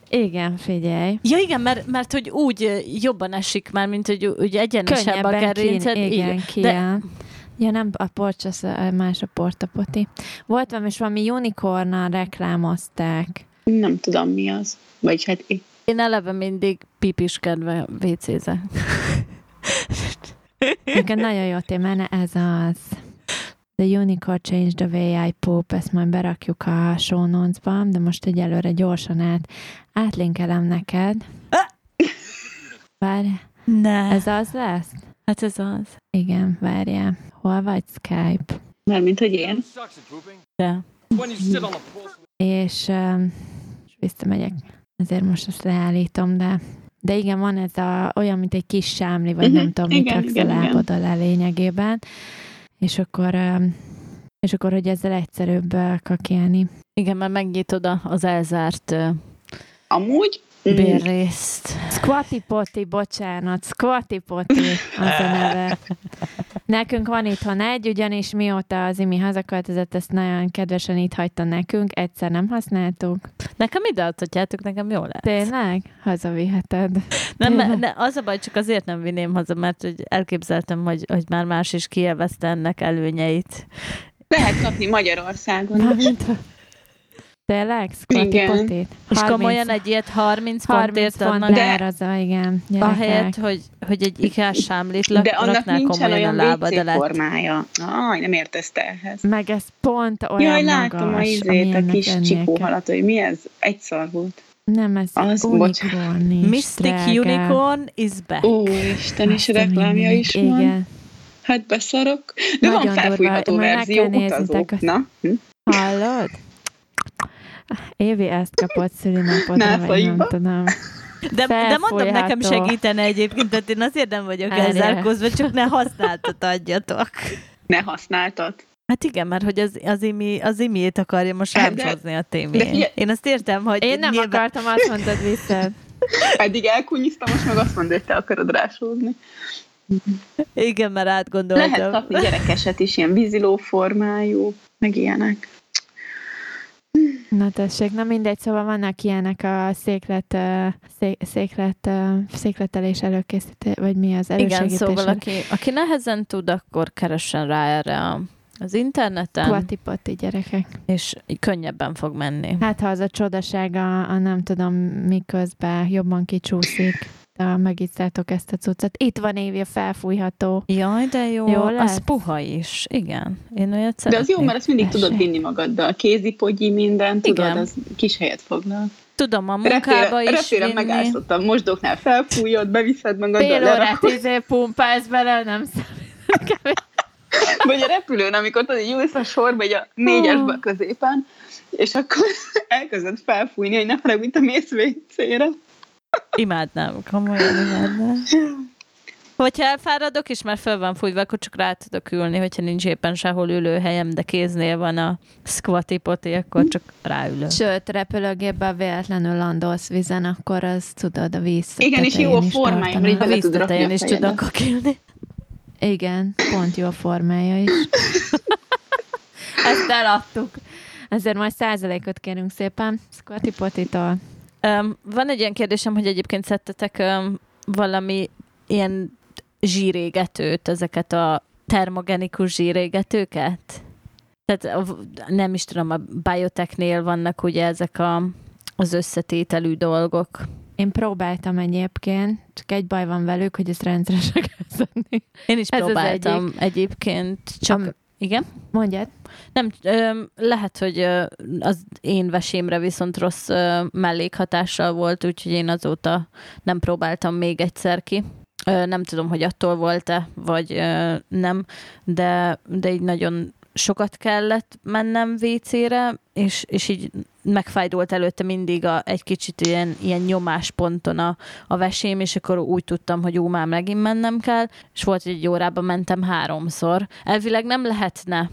Igen, figyelj. Ja igen, mert, mert hogy úgy jobban esik már, mint hogy úgy egyenesebb a Könnyebben ki, gerinced. igen, ki, De- Ja, nem a porcs, az a- más a portapoti. Volt valami, és valami unicornnal reklámozták. Nem tudom, mi az. Vagy hát én. Én eleve mindig pipiskedve WC-zek. Egyébként nagyon jó téma, ne, ez az. The Unicorn Changed the Way I Poop, ezt majd berakjuk a show notes-ba, de most egyelőre gyorsan át, átlinkelem neked. Várj, Ne, ez az lesz? hát ez az. Igen, várjál. Hol vagy Skype? Mármint, hogy én. De. És, um, és visszamegyek. Ezért most ezt leállítom, de de igen, van ez a, olyan, mint egy kis sámli, vagy Mhm, nem tudom, mit igen, raksz a igen, igen. lábad alá lényegében. És akkor, és akkor, hogy ezzel egyszerűbb kakélni. Igen, mert megnyitod a- az elzárt Amúgy mm, bérrészt. Squatty Potty, bocsánat, Squatty Potty az a neve. Nekünk van itthon egy, ugyanis mióta az Imi hazaköltözött, ezt nagyon kedvesen itt hagyta nekünk, egyszer nem használtuk. Nekem ide adhatjátok, nekem jó lesz. Tényleg? Hazaviheted. Nem, ne, az a baj, csak azért nem vinném haza, mert hogy elképzeltem, hogy, hogy már más is kielvezte ennek előnyeit. lehet kapni Magyarországon. Mármint, Tényleg? Squatty Igen. Potty? És komolyan egy ilyet 30 30 pontért adnak, De- beárazza, igen. Gyerekek. ahelyett, hogy, hogy egy ikás sámlit lak, De annak raknál nincsen komolyan a olyan lábad alá. formája. Aj, nem értesz te ehhez. Meg ez pont olyan Jaj, látom a magas, izét, a kis lennie csikóhalat, hogy mi ez? Egy szar volt. kell. Nem, ez Az, unicorn is, Mystic drágám. Unicorn is back. Ó, Isten, a reklámja is van. Igen. Hát beszarok. De van Nagyon durva. felfújható meg verzió, kell néznetek utazó. azt. Na, hm? Hallod? Évi ezt kapott szülinapodra, vagy nem Nászaiba? tudom. De, de mondom, nekem segítene egyébként, tehát én azért nem vagyok Várjál. elzárkózva, csak ne használtat adjatok. ne használtat. Hát igen, mert hogy az, az, imi, az imiét akarja most rám de- hozni a témén. Én azt értem, hogy Én nem nyilván- akartam, azt mondtad vissza. Eddig elkunyiztam, most meg azt mondod, hogy te akarod rásózni. Igen, mert átgondoltam. Lehet kapni gyerekeset is, ilyen víziló formájú, meg ilyenek. Na tessék, na mindegy, szóval vannak ilyenek a széklet, ö, szé, széklet, székletelés előkészítés, vagy mi az Igen, elősegítés. szóval aki, aki nehezen tud, akkor keressen rá erre a, az interneten, Kvati gyerekek. és könnyebben fog menni. Hát ha az a csodaság a, a nem tudom miközben jobban kicsúszik, de megisztátok ezt a cuccot. Itt van Évi a felfújható. Jaj, de jó, Jó az lesz? puha is. Igen, én olyat De az szeretnék. jó, mert azt mindig Tessék. tudod vinni magaddal. Kézipogyi, minden, tudod, Igen. az kis helyet foglal. Tudom, a munkába Repére, is repére vinni. megálltottam, mosdóknál felfújod, beviszed magaddal, Fél órát izé pumpálsz bele, nem számít. Vagy a repülőn, amikor tudod, így ülsz a sorba, egy a négyesbe középen, és akkor elkezded felfújni, hogy ne haragudj, te mész WC-re. Imádnám, komolyan imádnám. Hogyha elfáradok, és már föl van fújva, akkor csak rá tudok ülni, hogyha nincs éppen sehol ülőhelyem, de kéznél van a squatty poti, akkor csak ráülök. Sőt, repülőgépben véletlenül landolsz vizen, akkor az tudod a víz. Igen, és jó a hogy A bele tud rakni is tudok akilni. Igen, pont jó a formája is. Ezt eladtuk. Ezért majd százalékot kérünk szépen. Squatty Potitól. Um, van egy ilyen kérdésem, hogy egyébként szedtetek um, valami ilyen zsírégetőt, ezeket a termogenikus zsírégetőket? Tehát nem is tudom, a biotechnél vannak ugye ezek a, az összetételű dolgok. Én próbáltam egyébként, csak egy baj van velük, hogy ezt rendszeresen kell szedni. Én is Ez próbáltam egyébként, csak... Am- igen? Mondjad. Nem, lehet, hogy az én vesémre viszont rossz mellékhatással volt, úgyhogy én azóta nem próbáltam még egyszer ki. Nem tudom, hogy attól volt-e, vagy nem, de, de így nagyon sokat kellett mennem WC-re, és, és így megfájdult előtte mindig a, egy kicsit ilyen, ilyen nyomásponton a, a vesém, és akkor úgy tudtam, hogy ú, már megint mennem kell, és volt, hogy egy órában mentem háromszor. Elvileg nem lehetne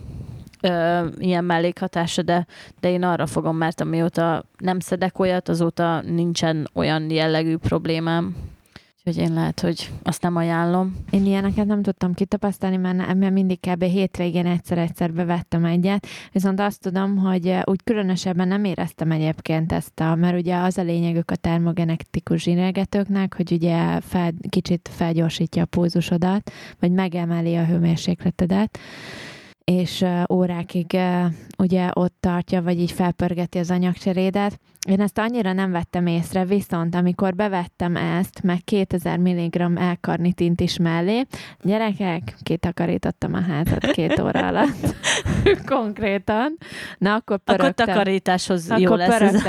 ö, ilyen mellékhatása, de, de én arra fogom, mert amióta nem szedek olyat, azóta nincsen olyan jellegű problémám. Úgyhogy én lehet, hogy azt nem ajánlom. Én ilyeneket nem tudtam kitapasztalni, mert, mert mindig kb. hétvégén egyszer-egyszer bevettem egyet, viszont azt tudom, hogy úgy különösebben nem éreztem egyébként ezt a, mert ugye az a lényegük a termogenetikus zsíregetőknek, hogy ugye fel, kicsit felgyorsítja a pulzusodat, vagy megemeli a hőmérsékletedet, és órákig ugye ott tartja, vagy így felpörgeti az anyagcserédet. Én ezt annyira nem vettem észre, viszont amikor bevettem ezt, meg 2000 mg elkarnitint is mellé, gyerekek, kitakarítottam a házat két óra alatt. Konkrétan. Na, akkor pörögtem. Akkor takarításhoz akkor jó lesz. ez.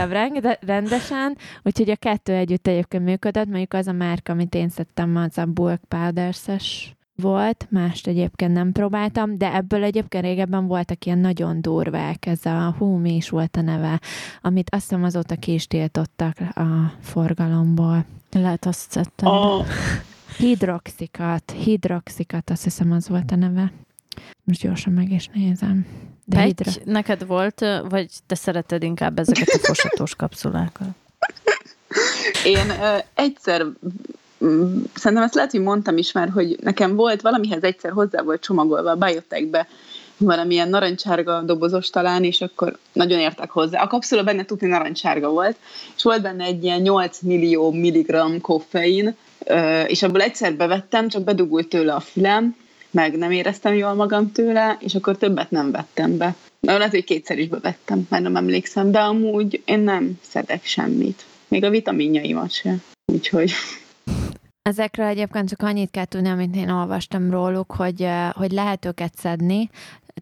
rendesen, úgyhogy a kettő együtt egyébként működött, mondjuk az a márka, amit én szedtem, az a Bulk Powders-es volt, mást egyébként nem próbáltam, de ebből egyébként régebben voltak ilyen nagyon durvák, ez a hú, mi is volt a neve, amit azt hiszem azóta ki is tiltottak a forgalomból. Lehet azt szedtem. A... Hidroxikat, hidroxikat, azt hiszem az volt a neve. Most gyorsan meg is nézem. De Pegy, hidro... neked volt, vagy te szereted inkább ezeket a fosatós kapszulákat? Én ö, egyszer szerintem ezt lehet, hogy mondtam is már, hogy nekem volt valamihez egyszer hozzá volt csomagolva a biotechbe valamilyen narancsárga dobozos talán, és akkor nagyon értek hozzá. A kapszula benne tudni narancsárga volt, és volt benne egy ilyen 8 millió milligram koffein, és abból egyszer bevettem, csak bedugult tőle a fülem, meg nem éreztem jól magam tőle, és akkor többet nem vettem be. Na, lehet, hogy kétszer is bevettem, mert nem emlékszem, de amúgy én nem szedek semmit. Még a vitaminjaimat sem. Úgyhogy Ezekről egyébként csak annyit kell tudni, amit én olvastam róluk, hogy, hogy lehet őket szedni,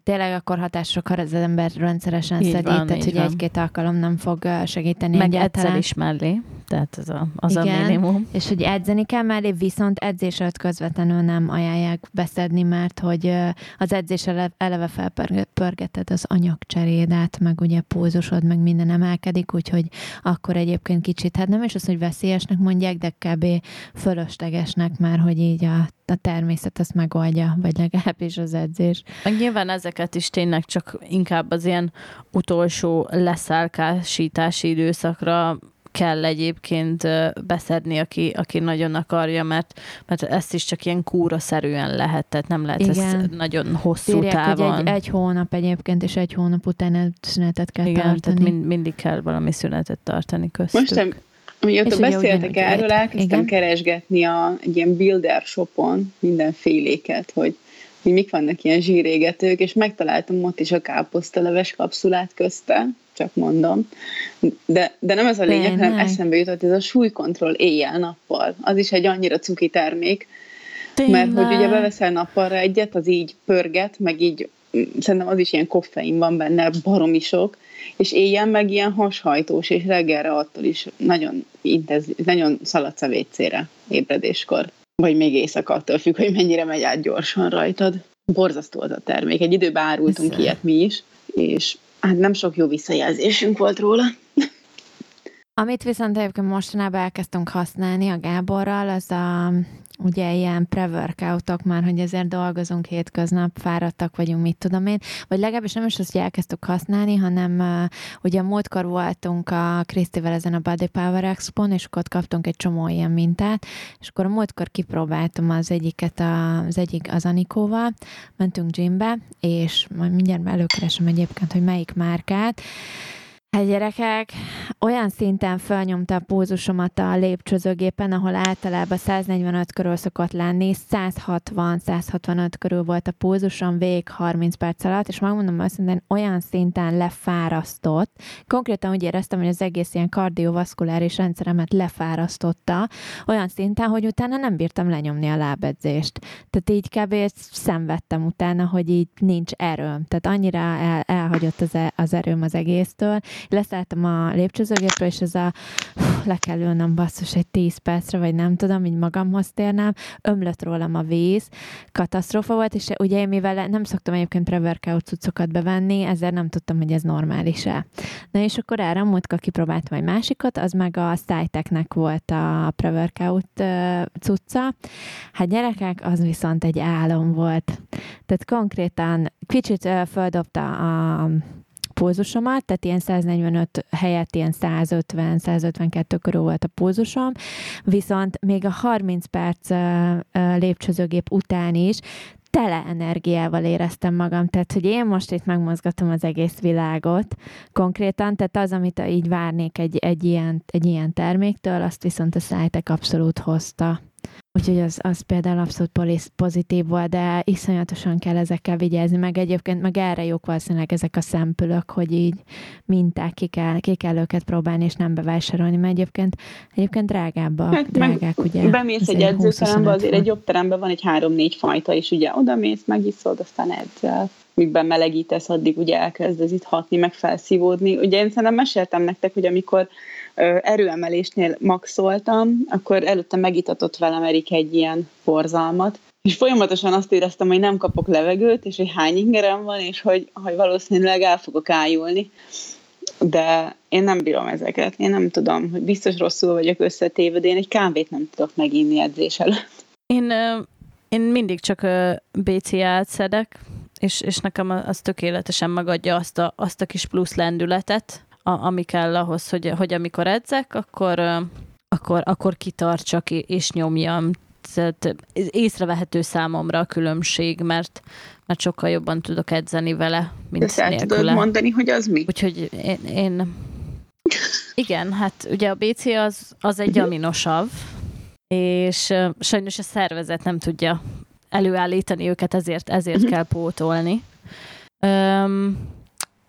tényleg akkor hatásokra az ember rendszeresen így szedi, van, tehát hogy egy-két alkalom nem fog segíteni Meg egyáltalán. egyszer is mellé, tehát az a, az Igen, a minimum. és hogy edzeni kell mellé, viszont edzés előtt közvetlenül nem ajánlják beszedni, mert hogy az edzés eleve felpörgeted az anyagcserédet, meg ugye pulzusod, meg minden emelkedik, úgyhogy akkor egyébként kicsit, hát nem is az, hogy veszélyesnek mondják, de kb. fölöslegesnek már, hogy így a a természet azt megoldja, vagy legalábbis az edzés. Meg nyilván ezeket is tényleg csak inkább az ilyen utolsó leszálkásítási időszakra kell egyébként beszedni, aki, aki nagyon akarja, mert, mert ezt is csak ilyen kúra-szerűen lehet, tehát nem lehet Igen. ezt nagyon hosszú Írják, távon. Hogy egy, egy hónap egyébként, és egy hónap után szünetet kell Igen, tartani. tehát mind, mindig kell valami szünetet tartani köztük. Most nem, Mióta beszéltek erről, elkezdtem igen. keresgetni a, egy ilyen builder shopon mindenféléket, hogy, hogy mik vannak ilyen zsírégetők, és megtaláltam ott is a káposztaleves kapszulát közte, csak mondom. De, de nem ez a lényeg, hanem eszembe jutott ez a súlykontroll éjjel-nappal. Az is egy annyira cuki termék, Tényleg. mert hogy ugye beveszel nappalra egyet, az így pörget, meg így szerintem az is ilyen koffein van benne, baromi sok, és éjjel meg ilyen hashajtós, és reggelre attól is nagyon, intenzív, nagyon szaladsz a WC-re ébredéskor. Vagy még éjszaka attól függ, hogy mennyire megy át gyorsan rajtad. Borzasztó az a termék. Egy időben árultunk Össze. ilyet mi is, és hát nem sok jó visszajelzésünk volt róla. Amit viszont egyébként mostanában elkezdtünk használni a Gáborral, az a ugye ilyen pre-workoutok már, hogy ezért dolgozunk hétköznap, fáradtak vagyunk, mit tudom én, vagy legalábbis nem is azt, hogy elkezdtük használni, hanem uh, ugye múltkor voltunk a Krisztivel ezen a Body Power expo és akkor ott kaptunk egy csomó ilyen mintát, és akkor a múltkor kipróbáltam az egyiket, a, az egyik az Anikóval, mentünk gymbe, és majd mindjárt előkeresem egyébként, hogy melyik márkát, Hát gyerekek, olyan szinten felnyomta a pózusomat a lépcsőzőgépen, ahol általában 145 körül szokott lenni, 160-165 körül volt a pózusom végig 30 perc alatt, és megmondom őszintén, olyan szinten lefárasztott, konkrétan úgy éreztem, hogy az egész ilyen kardiovaszkuláris rendszeremet lefárasztotta, olyan szinten, hogy utána nem bírtam lenyomni a lábedzést. Tehát így kb. szenvedtem utána, hogy így nincs erőm. Tehát annyira el, elhagyott az, e, az erőm az egésztől, leszálltam a lépcsőzőgépről, és ez a le kell ülnöm basszus egy 10 percre, vagy nem tudom, így magamhoz térnem, ömlött rólam a víz, katasztrófa volt, és ugye én mivel nem szoktam egyébként pre-workout cuccokat bevenni, ezért nem tudtam, hogy ez normális-e. Na és akkor erre múltkor kipróbáltam egy másikat, az meg a Sciteknek volt a pre-workout cucca. Hát gyerekek, az viszont egy álom volt. Tehát konkrétan kicsit földobta a pulzusomat, tehát ilyen 145 helyett ilyen 150-152 körül volt a pulzusom, viszont még a 30 perc lépcsőzőgép után is tele energiával éreztem magam, tehát hogy én most itt megmozgatom az egész világot konkrétan, tehát az, amit így várnék egy, egy, ilyen, egy ilyen terméktől, azt viszont a szájtek abszolút hozta. Úgyhogy az, az például abszolút pozitív volt, de iszonyatosan kell ezekkel vigyázni, meg egyébként meg erre jók valószínűleg ezek a szempülök, hogy így minták ki kell, ki kell őket próbálni, és nem bevásárolni, mert egyébként, egyébként drágábbak, hát drágák, ugye. Bemész egy edzőterembe, azért egy jobb teremben van egy három-négy fajta, és ugye oda mész, megiszod, aztán edzel mikben melegítesz, addig ugye elkezd ez itt hatni, meg felszívódni. Ugye én szerintem meséltem nektek, hogy amikor erőemelésnél maxoltam, akkor előtte megitatott velem Erik egy ilyen borzalmat, és folyamatosan azt éreztem, hogy nem kapok levegőt, és hogy hány ingerem van, és hogy, hogy valószínűleg el fogok ájulni. De én nem bírom ezeket. Én nem tudom, hogy biztos rosszul vagyok összetéve, de én egy kávét nem tudok meginni edzés előtt. Én, én mindig csak BCA-t szedek, és, és nekem az tökéletesen megadja azt a, azt a kis plusz lendületet, a, ami kell ahhoz, hogy, hogy amikor edzek, akkor, akkor, akkor kitartsak és nyomjam. Tehát észrevehető számomra a különbség, mert, mert sokkal jobban tudok edzeni vele, mint Ezt el nélküle. tudod mondani, hogy az mi? Úgyhogy én, én igen, hát ugye a BC az, az egy aminosav, és sajnos a szervezet nem tudja előállítani őket, ezért, ezért uh-huh. kell pótolni. Um,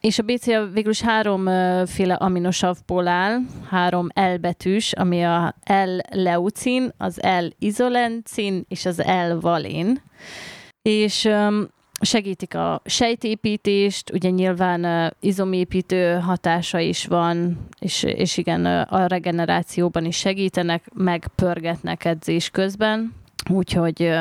és a BCA végül is háromféle aminosavból áll, három L betűs, ami a L-leucin, az L-izolencin és az L-valin. És segítik a sejtépítést, ugye nyilván izomépítő hatása is van, és, és igen, a regenerációban is segítenek, meg pörgetnek edzés közben, úgyhogy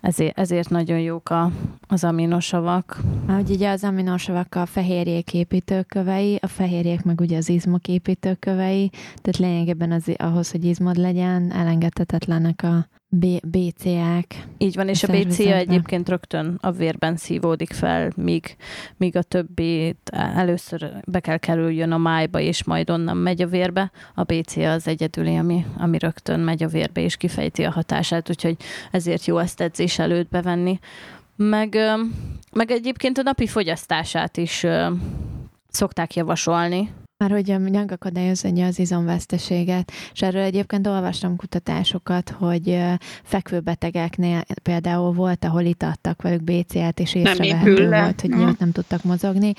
ezért, ezért nagyon jók a, az aminosavak. Hogy ugye az aminosavak a fehérjék építőkövei, a fehérjék meg ugye az izmok építőkövei, tehát lényegében az, ahhoz, hogy izmod legyen, elengedhetetlenek a, B- BCA-k. Így van, és a BCA egyébként rögtön a vérben szívódik fel, míg, míg a többi először be kell kerüljön a májba, és majd onnan megy a vérbe. A BCA az egyedüli, ami, ami rögtön megy a vérbe, és kifejti a hatását, úgyhogy ezért jó ezt edzés előtt bevenni. Meg, meg egyébként a napi fogyasztását is szokták javasolni, már hogy megakadályozza az izomveszteséget, és erről egyébként olvastam kutatásokat, hogy fekvőbetegeknél például volt, ahol itt adtak velük BCL-t, és észrevehető volt, hogy miatt nem tudtak mozogni,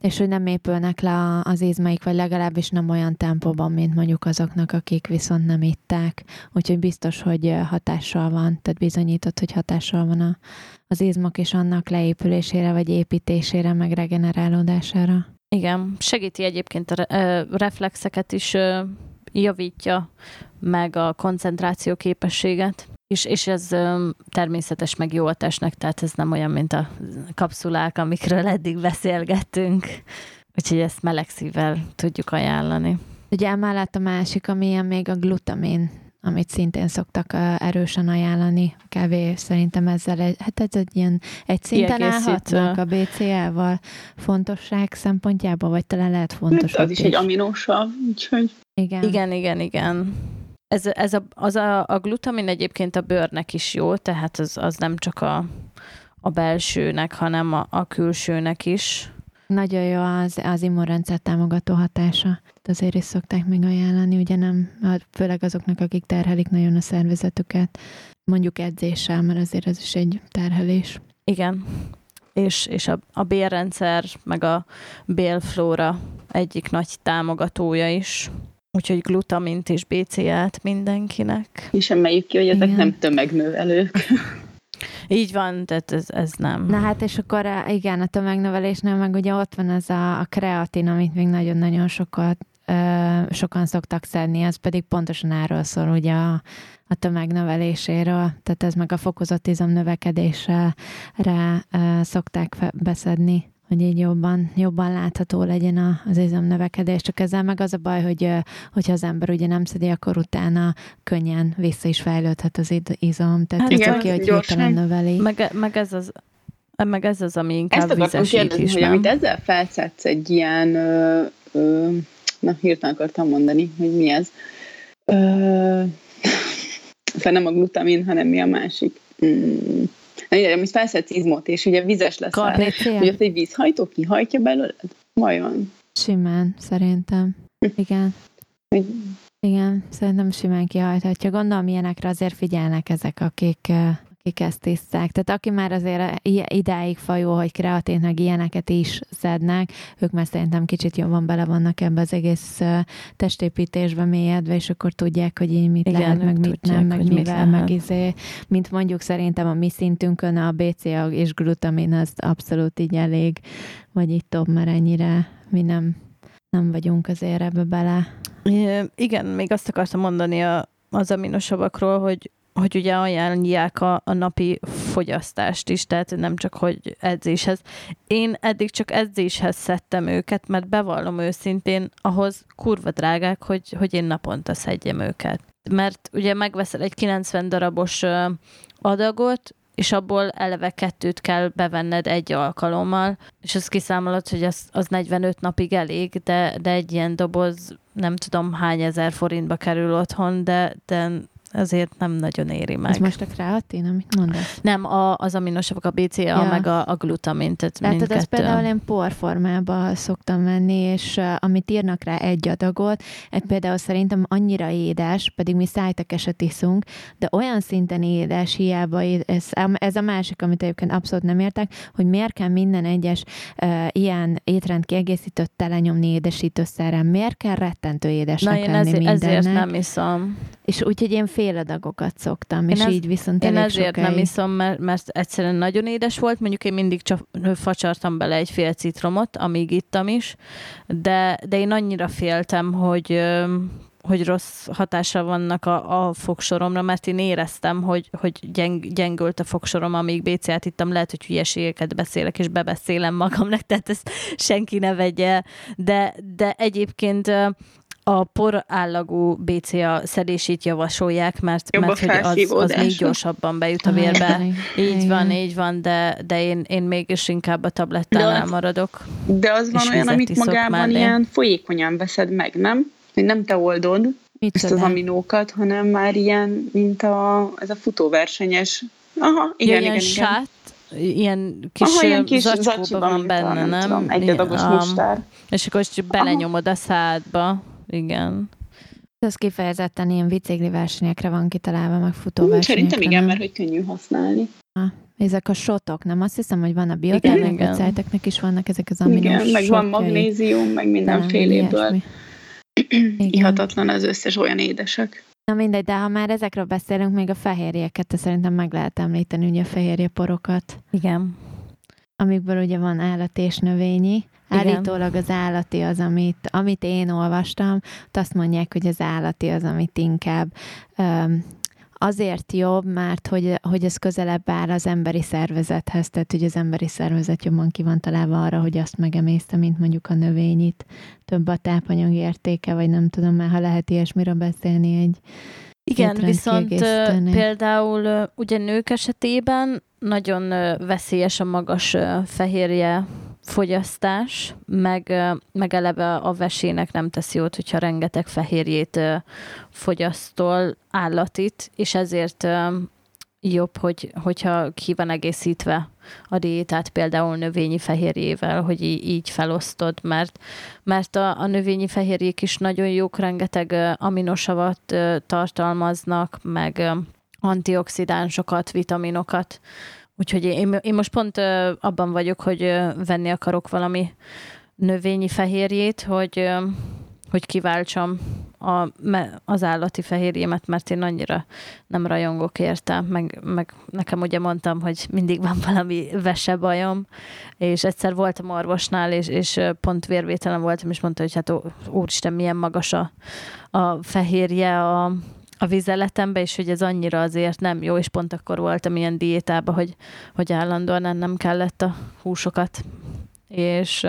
és hogy nem épülnek le az izmaik, vagy legalábbis nem olyan tempóban, mint mondjuk azoknak, akik viszont nem itták. Úgyhogy biztos, hogy hatással van, tehát bizonyított, hogy hatással van a, az izmok és annak leépülésére, vagy építésére, meg regenerálódására. Igen, segíti egyébként a reflexeket is javítja, meg a koncentráció képességet. És, és ez természetes meg jó a testnek, tehát ez nem olyan, mint a kapszulák, amikről eddig beszélgettünk. Úgyhogy ezt meleg szívvel tudjuk ajánlani. Ugye emellett a másik, ami ilyen még a glutamin amit szintén szoktak erősen ajánlani. Kávé szerintem ezzel, egy, hát ez egy ilyen egy szinten állhatnak a BCA-val fontosság szempontjából, vagy talán lehet fontosabb hát az is, is egy aminósav, úgyhogy... Igen. Igen, igen, igen. Ez, ez a, az a, a glutamin egyébként a bőrnek is jó, tehát az, az nem csak a, a belsőnek, hanem a, a külsőnek is. Nagyon jó az, az immunrendszer támogató hatása. Azért is szokták még ajánlani, ugye nem, főleg azoknak, akik terhelik nagyon a szervezetüket, mondjuk edzéssel, mert azért ez is egy terhelés. Igen. És, és a, a bélrendszer, meg a bélflóra egyik nagy támogatója is. Úgyhogy glutamint és BCA-t mindenkinek. És emeljük ki, hogy ezek Igen. nem tömegnövelők. Így van, tehát ez, ez nem. Na hát, és akkor eh, igen, a tömegnövelésnél meg ugye ott van ez a, a kreatin, amit még nagyon-nagyon sokat ö, sokan szoktak szedni, ez pedig pontosan erről szól ugye a, a tömegnöveléséről, tehát ez meg a fokozott izomnövekedésre rá, ö, szokták beszedni hogy így jobban, jobban látható legyen a, az izomnövekedés. Csak ezzel meg az a baj, hogy hogyha az ember ugye nem szedi, akkor utána könnyen vissza is fejlődhet az izom. Tehát Hát igen, aki, hogy gyorsan. hirtelen növeli. Meg, meg, ez az, meg ez az, ami inkább Ezt akartam vizesít kérdezni, is, hogy nem? amit ezzel felszedsz egy ilyen, ö, ö, na hirtelen akartam mondani, hogy mi ez. Ö, nem a glutamin, hanem mi a másik. Mm. Ugye, amit felszedsz izmot, és ugye vizes lesz. Hogy ott egy vízhajtó kihajtja belőled? Vajon? Simán, szerintem. Igen. Igen, szerintem simán kihajthatja. Gondolom, ilyenekre azért figyelnek ezek, akik, akik ezt tiszták. Tehát aki már azért idáig fajó, hogy kreatint meg ilyeneket is szednek, ők már szerintem kicsit jobban bele vannak ebbe az egész testépítésbe mélyedve, és akkor tudják, hogy így mit Igen, lehet, meg mit tudják, nem, meg mit mivel, meg lehet. izé, mint mondjuk szerintem a mi szintünkön a BCA és glutamin az abszolút így elég, vagy itt több, mert ennyire mi nem, nem vagyunk azért ebbe bele. Igen, még azt akartam mondani a, az aminosavakról, hogy hogy ugye ajánlják a, a napi fogyasztást is, tehát nem csak, hogy edzéshez. Én eddig csak edzéshez szedtem őket, mert bevallom őszintén, ahhoz kurva drágák, hogy, hogy én naponta szedjem őket. Mert ugye megveszel egy 90 darabos adagot, és abból eleve kettőt kell bevenned egy alkalommal, és azt kiszámolod, hogy az, az 45 napig elég, de, de egy ilyen doboz nem tudom hány ezer forintba kerül otthon, de, de azért nem nagyon éri meg. Ez most a kreatin, amit mondasz? Nem, a, az aminosavak, a BCA, Ja. meg a, a glutamin, tehát Látod, mindkettő. például én porformába szoktam venni, és uh, amit írnak rá egy adagot, ez például szerintem annyira édes, pedig mi szájtekeset iszunk, de olyan szinten édes, hiába ez, ez a másik, amit egyébként abszolút nem értek, hogy miért kell minden egyes uh, ilyen étrend kiegészítőt telenyomni édesítőszerrel, miért kell rettentő édesnek Na én lenni ezért, mindennek. ezért nem iszom. És úgyhogy én fél adagokat szoktam, Én és ez- így viszont Én ezért nem sokáig. iszom, mert, mert egyszerűen nagyon édes volt. Mondjuk én mindig csak facsartam bele egy fél citromot, amíg ittam is, de, de én annyira féltem, hogy hogy rossz hatása vannak a, a fogsoromra, mert én éreztem, hogy, hogy gyeng, gyengült a fogsorom, amíg BCA-t ittam, lehet, hogy hülyeségeket beszélek, és bebeszélem magamnak, tehát ezt senki ne vegye, de, de egyébként a porállagú BCA szedését javasolják, mert, Jobb mert hogy az, az még gyorsabban bejut a Ah, vérbe. Így van, így van, de, de én, én mégis inkább a tablettánál maradok. De az van olyan, amit magában mellé. ilyen folyékonyan veszed meg, nem? Hogy nem te oldod Mit ezt az aminókat, hanem már ilyen, mint a, ez a futóversenyes. Aha, igen, ja, igen, ilyen igen. sát, ilyen kis, Aha, ilyen kis zacskóban van benne, nem? Tudom, egy adagos am, mustár. És akkor csak belenyomod a szádba. Igen. Ez kifejezetten ilyen bicikli versenyekre van kitalálva, meg futó Hm, versenyekre. Szerintem igen, nem? mert hogy könnyű használni. Ezek a sotok, nem? Azt hiszem, hogy van a biotermek, igen. vagy szájteknek is vannak ezek az aminos Igen, meg van magnézium, meg mindenféléből. Ihatatlan az összes olyan édesek. Na mindegy, de ha már ezekről beszélünk, még a fehérjéket, de szerintem meg lehet említeni, ugye a fehérje porokat, Igen. Amikből ugye van állat és növényi. Igen. Állítólag az állati az, amit, amit én olvastam, ott azt mondják, hogy az állati az, amit inkább um, azért jobb, mert hogy, hogy ez közelebb áll az emberi szervezethez, tehát hogy az emberi szervezet jobban ki van találva arra, hogy azt megemészte, mint mondjuk a növényit. Több a tápanyag értéke, vagy nem tudom már, ha lehet ilyesmiről beszélni egy Igen, viszont ö, kiegészítőnél. például ugye nők esetében nagyon veszélyes a magas fehérje fogyasztás, meg, meg eleve a vesének nem teszi jót, hogyha rengeteg fehérjét fogyasztol állatit, és ezért jobb, hogy, hogyha ki van egészítve a diétát például növényi fehérjével, hogy így felosztod, mert, mert a, a növényi fehérjék is nagyon jók, rengeteg aminosavat tartalmaznak, meg antioxidánsokat, vitaminokat, Úgyhogy én, én most pont abban vagyok, hogy venni akarok valami növényi fehérjét, hogy, hogy kiváltsam a, az állati fehérjémet, mert én annyira nem rajongok érte, meg, meg nekem ugye mondtam, hogy mindig van valami vese bajom, és egyszer voltam orvosnál, és, és pont vérvételen voltam, és mondta, hogy hát ó, úristen, milyen magas a, a fehérje a, a vizeletembe, és hogy ez annyira azért nem jó, és pont akkor voltam ilyen diétába, hogy, hogy állandóan nem kellett a húsokat, és,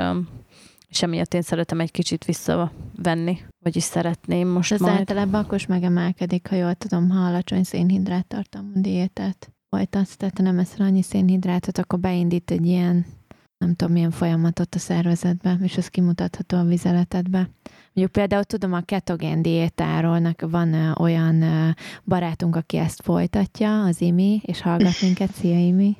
és emiatt én szeretem egy kicsit visszavenni, vagyis szeretném most Ez majd. általában akkor is megemelkedik, ha jól tudom, ha alacsony szénhidrát tartalmú diétát folytatsz, tehát nem eszel annyi szénhidrátot, akkor beindít egy ilyen nem tudom milyen folyamatot a szervezetbe, és ez kimutatható a vizeletedbe. Mondjuk például tudom a ketogén diétáról, van olyan barátunk, aki ezt folytatja, az Imi, és hallgat minket, szia Imi.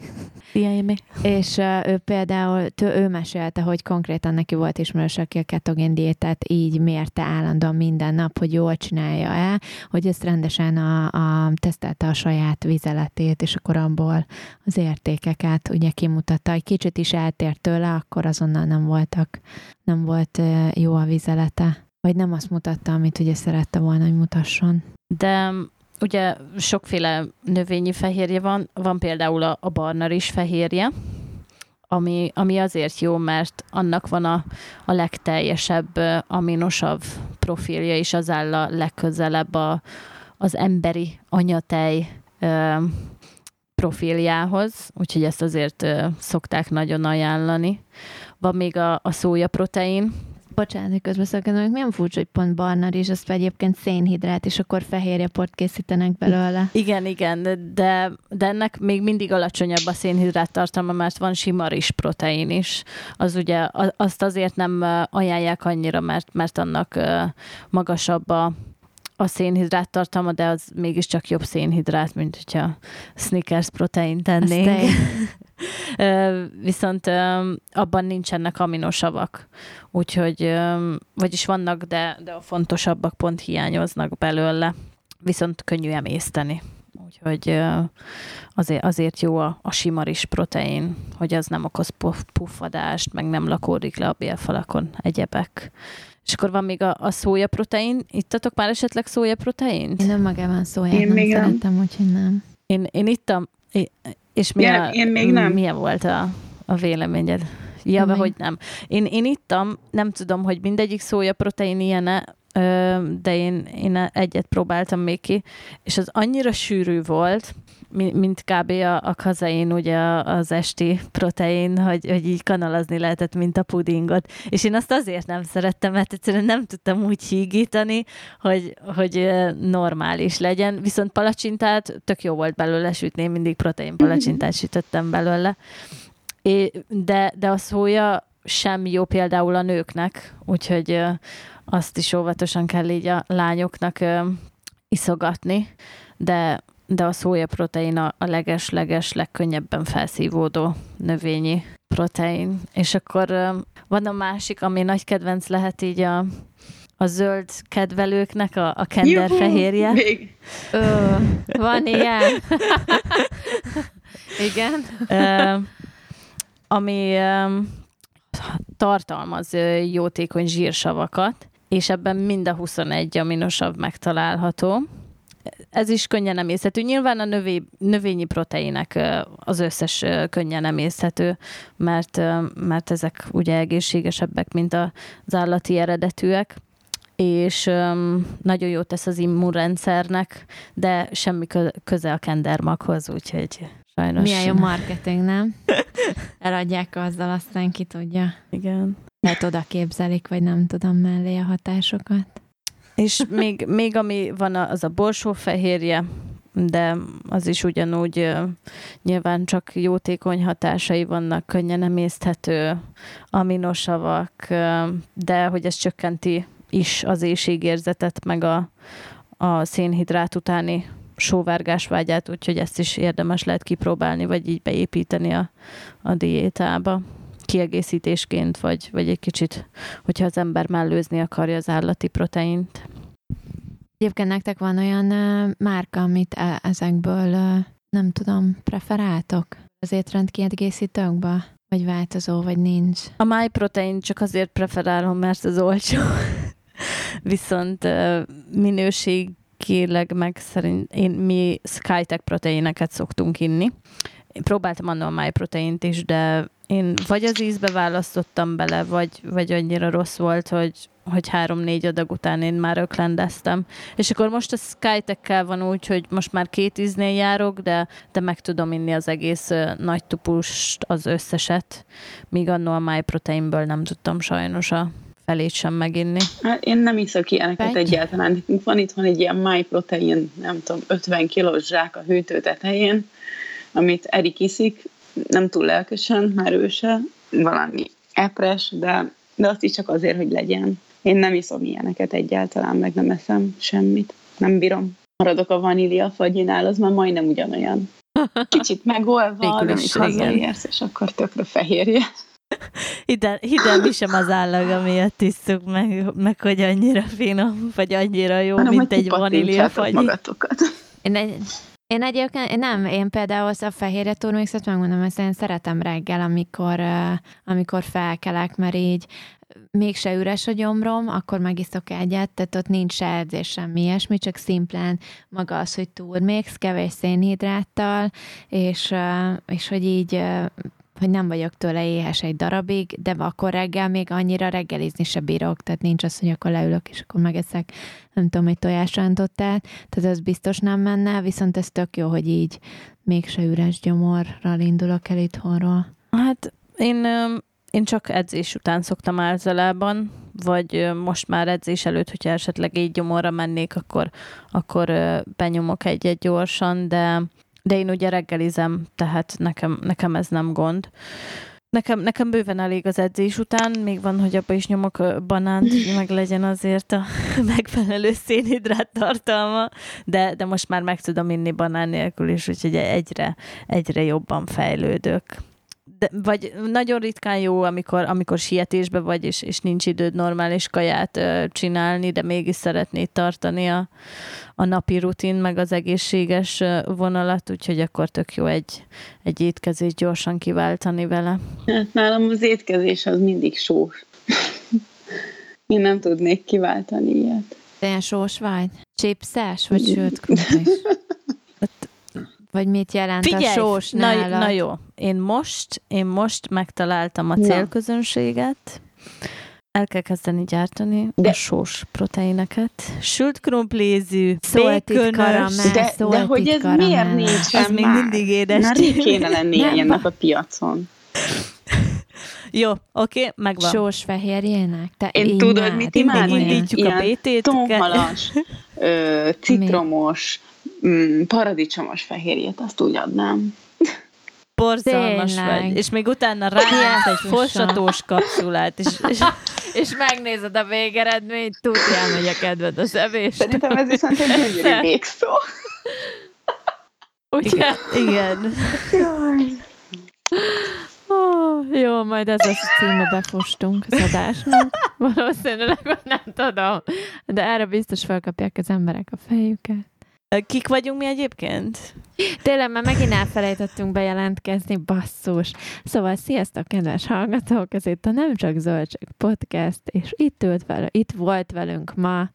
Szia Imi. És ő például, ő mesélte, hogy konkrétan neki volt ismerős, aki a ketogén diétát így mérte állandóan minden nap, hogy jól csinálja el, hogy ezt rendesen a, a tesztelte a saját vizeletét, és akkor abból az értékeket ugye kimutatta. Egy kicsit is eltért tőle, akkor azonnal nem voltak, nem volt jó a vizelete. Vagy nem azt mutatta, amit ugye szerette volna, hogy mutasson. De ugye sokféle növényi fehérje van, van például a, a barna is fehérje, ami, ami azért jó, mert annak van a, a legteljesebb aminosav profilja, és az áll a legközelebb a, az emberi anyatej ö, profiljához, úgyhogy ezt azért ö, szokták nagyon ajánlani. Van még a, a szója protein, Bocsánat, hogy közbeszakadom, milyen furcsa, hogy pont barna és azt egyébként szénhidrát, és akkor fehérjeport készítenek belőle. Igen, igen, de, de ennek még mindig alacsonyabb a szénhidrát tartalma, mert van sima rizs protein is. Az ugye, azt azért nem ajánlják annyira, mert, mert annak magasabb a, a szénhidrát tartalma, de az mégiscsak jobb szénhidrát, mint hogyha Snickers protein tennénk. Viszont abban nincsenek aminosavak, úgyhogy, vagyis vannak, de, de a fontosabbak pont hiányoznak belőle, viszont könnyű emészteni. Úgyhogy azért, azért jó a, a sima is protein, hogy az nem okoz puffadást, meg nem lakódik le a bélfalakon, egyebek. És akkor van még a, a szója protein. Ittatok már esetleg szója protein? Én nem magában szóját én nem még szeretem, nem. úgyhogy nem. Én, én ittam, és mi ja, a, én még nem. milyen volt a, a véleményed? Ja, hogy nem. Én, én ittam, nem tudom, hogy mindegyik szója protein ilyen de én, én egyet próbáltam még ki, és az annyira sűrű volt, mint kb. a, a kazein, ugye az esti protein, hogy, hogy így kanalazni lehetett, mint a pudingot. És én azt azért nem szerettem, mert egyszerűen nem tudtam úgy hígítani, hogy, hogy normális legyen. Viszont palacsintát tök jó volt belőle sütni, én mindig protein palacsintát sütöttem belőle. É, de, de a szója sem jó például a nőknek, úgyhogy azt is óvatosan kell így a lányoknak iszogatni, de de a szója protein a, leges-leges, legkönnyebben felszívódó növényi protein. És akkor van a másik, ami nagy kedvenc lehet így a, a zöld kedvelőknek, a, a kender Juhu, fehérje. Még. Ö, van ilyen. Igen. Ö, ami ö, tartalmaz jótékony zsírsavakat, és ebben mind a 21 aminosav megtalálható ez is könnyen emészhető. Nyilván a növé, növényi proteinek az összes könnyen emészhető, mert, mert ezek ugye egészségesebbek, mint az állati eredetűek és nagyon jót tesz az immunrendszernek, de semmi köze a kendermaghoz, úgyhogy sajnos. Milyen jó marketing, nem? Eladják azzal, aztán ki tudja. Igen. Lehet oda képzelik, vagy nem tudom mellé a hatásokat. És még, még ami van, az a borsófehérje, de az is ugyanúgy nyilván csak jótékony hatásai vannak, könnyen emészthető aminosavak, de hogy ez csökkenti is az éjségérzetet, meg a, a szénhidrát utáni sóvárgás vágyát, úgyhogy ezt is érdemes lehet kipróbálni, vagy így beépíteni a, a diétába kiegészítésként, vagy, vagy egy kicsit, hogyha az ember mellőzni akarja az állati proteint. Egyébként nektek van olyan uh, márka, amit e- ezekből, uh, nem tudom, preferáltok az étrend kiegészítőkbe? Vagy változó, vagy nincs? A MyProtein csak azért preferálom, mert az olcsó. Viszont uh, minőségileg meg szerint én, mi Skytech proteineket szoktunk inni. Én próbáltam annól a MyProtein-t is, de én vagy az ízbe választottam bele, vagy, vagy annyira rossz volt, hogy, hogy három-négy adag után én már öklendeztem. És akkor most a skytech van úgy, hogy most már két íznél járok, de, de meg tudom inni az egész uh, nagy tupust, az összeset, míg annó a MyProteinből nem tudtam sajnos a felét sem meginni. Hát én nem iszok ilyeneket Egy? egyáltalán. Van itt van egy ilyen MyProtein, nem tudom, 50 kilós zsák a hűtő tetején, amit Erik iszik, nem túl lelkesen, már ő se, valami epres, de, de azt is csak azért, hogy legyen. Én nem iszom ilyeneket egyáltalán, meg nem eszem semmit. Nem bírom. Maradok a vanília fagyinál, az már majdnem ugyanolyan. Kicsit megolva, de is, hazaérsz, és akkor tökre fehérje. Ide, ide mi sem az állaga miatt isszuk meg, meg, hogy annyira finom, vagy annyira jó, Hanem, mint egy vanília fagy. magatokat. Én, egy, én egyébként én nem, én például a fehérje turmixot megmondom, ezt én szeretem reggel, amikor, amikor felkelek, mert így mégse üres a gyomrom, akkor megiszok egyet, tehát ott nincs se edzés, semmi ilyesmi, csak szimplán maga az, hogy turmix, kevés szénhidráttal, és, és hogy így hogy nem vagyok tőle éhes egy darabig, de akkor reggel még annyira reggelizni se bírok, tehát nincs az, hogy akkor leülök, és akkor megeszek, nem tudom, egy tojásrántottát, tehát ez biztos nem menne, viszont ez tök jó, hogy így mégse üres gyomorral indulok el itthonról. Hát én, én csak edzés után szoktam általában, vagy most már edzés előtt, hogyha esetleg így gyomorra mennék, akkor, akkor benyomok egyet gyorsan, de, de én ugye reggelizem, tehát nekem, nekem ez nem gond. Nekem, nekem bőven elég az edzés után, még van, hogy abba is nyomok banánt, hogy meg legyen azért a megfelelő szénhidrát tartalma, de, de most már meg tudom inni banán nélkül is, úgyhogy egyre, egyre jobban fejlődök. De, vagy nagyon ritkán jó, amikor, amikor sietésbe vagy, és, és nincs időd normális kaját ö, csinálni, de mégis szeretnéd tartani a, a napi rutin, meg az egészséges ö, vonalat, úgyhogy akkor tök jó egy, egy étkezést gyorsan kiváltani vele. Hát nálam az étkezés az mindig sós. Én nem tudnék kiváltani ilyet. Te ilyen sós vagy? Chipses, vagy sült krumplis? Vagy mit jelent a sós na, na jó, én most, én most megtaláltam a Na. célközönséget, el kell kezdeni gyártani De- a sós proteineket. Sült krumplízű, Szoltit békönös, karamell. De, de hogy ez karamell. miért nincsen Ez még már? mindig édes. Rég kéne lenni ilyennek a piacon. Jó, oké, megvan. Sós fehérjének? Te Én tudod, imád, mit komolyan. indítjuk a Ilyen BT-t. Tonhalas, ö, citromos, mm, paradicsomos fehérjét, azt úgy adnám. Borzalmas Tényleg. vagy. És még utána rájátsz egy fossatós kapszulát, és, és És megnézed a végeredményt, tudjál, hogy a kedved az evés. Szerintem ez viszont egy gyönyörű végszó. Ugye? igen. Oh, jó, majd ez lesz a címe, befostunk az adásnak. Valószínűleg, nem tudom. De erre biztos felkapják az emberek a fejüket. Kik vagyunk mi egyébként? Tényleg, mert megint elfelejtettünk bejelentkezni, basszus. Szóval, sziasztok, kedves hallgatók, ez itt a Nem Csak Zöldség podcast, és itt ült vele, itt volt velünk ma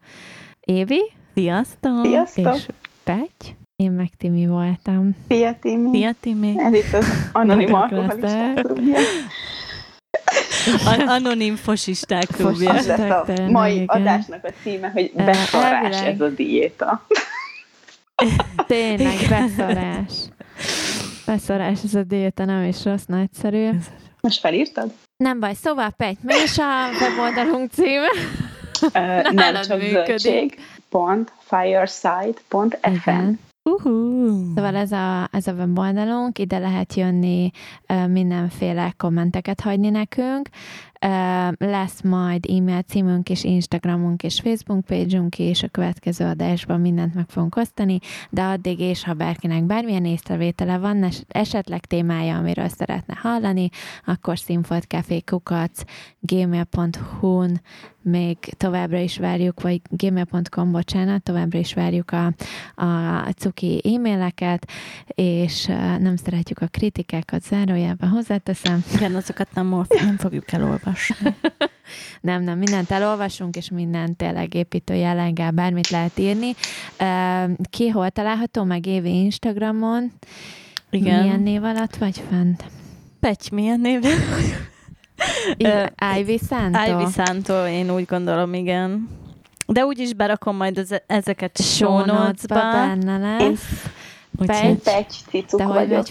Évi Sziasztok! Sziasztok! és Pety. Én meg Timi voltam. Szia, Timi. Szia, Timi! Ez itt az anonim Boldog alkoholisták leszek. klubja. A- Anonim fosisták klubja. Az lesz a mai igen. adásnak a címe, hogy elvileg- ez a diéta. Tényleg, beszarás. Beszarás, ez a diéta nem is rossz, nagyszerű. Most felírtad? Nem baj, szóval Pety, mi is a weboldalunk címe? Ö, nem csak működik. zöldség. Pont fireside.fm. Uh-huh. Szóval ez a, ez a weboldalunk, ide lehet jönni mindenféle kommenteket hagyni nekünk. Lesz majd e-mail címünk és Instagramunk és Facebook page-ünk és a következő adásban mindent meg fogunk osztani, de addig és ha bárkinek bármilyen észrevétele van, esetleg témája, amiről szeretne hallani, akkor színfoltcafékukac gmail.hu-n még továbbra is várjuk, vagy gmail.com, bocsánat, továbbra is várjuk a, a cuki e-maileket, és nem szeretjük a kritikákat, zárójelben hozzáteszem. Igen, azokat nem, nem fogjuk elolvasni. nem, nem, mindent elolvasunk, és mindent tényleg építő jelleggel bármit lehet írni. Ki hol található, meg Évi Instagramon? Igen. Milyen név alatt vagy fent? Pecs, milyen név? Igen, Ivy Santo? Ivy Santo, én úgy gondolom, igen. De úgyis berakom majd az, ezeket a show notes-ba. benne lesz. Pecs, Pecs cicuk Te vagyok.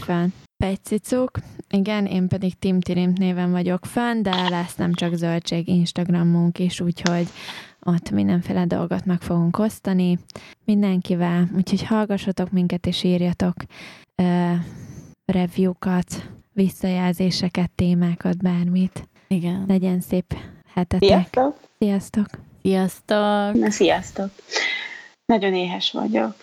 vagy cicuk. Igen, én pedig Tim Tirim néven vagyok fenn, de lesz nem csak zöldség Instagramunk is, úgyhogy ott mindenféle dolgot meg fogunk osztani mindenkivel, úgyhogy hallgassatok minket és írjatok uh, review-kat, visszajelzéseket, témákat, bármit. Igen. Legyen szép hetetek. Sziasztok! Sziasztok! Sziasztok! Na, sziasztok! Nagyon éhes vagyok.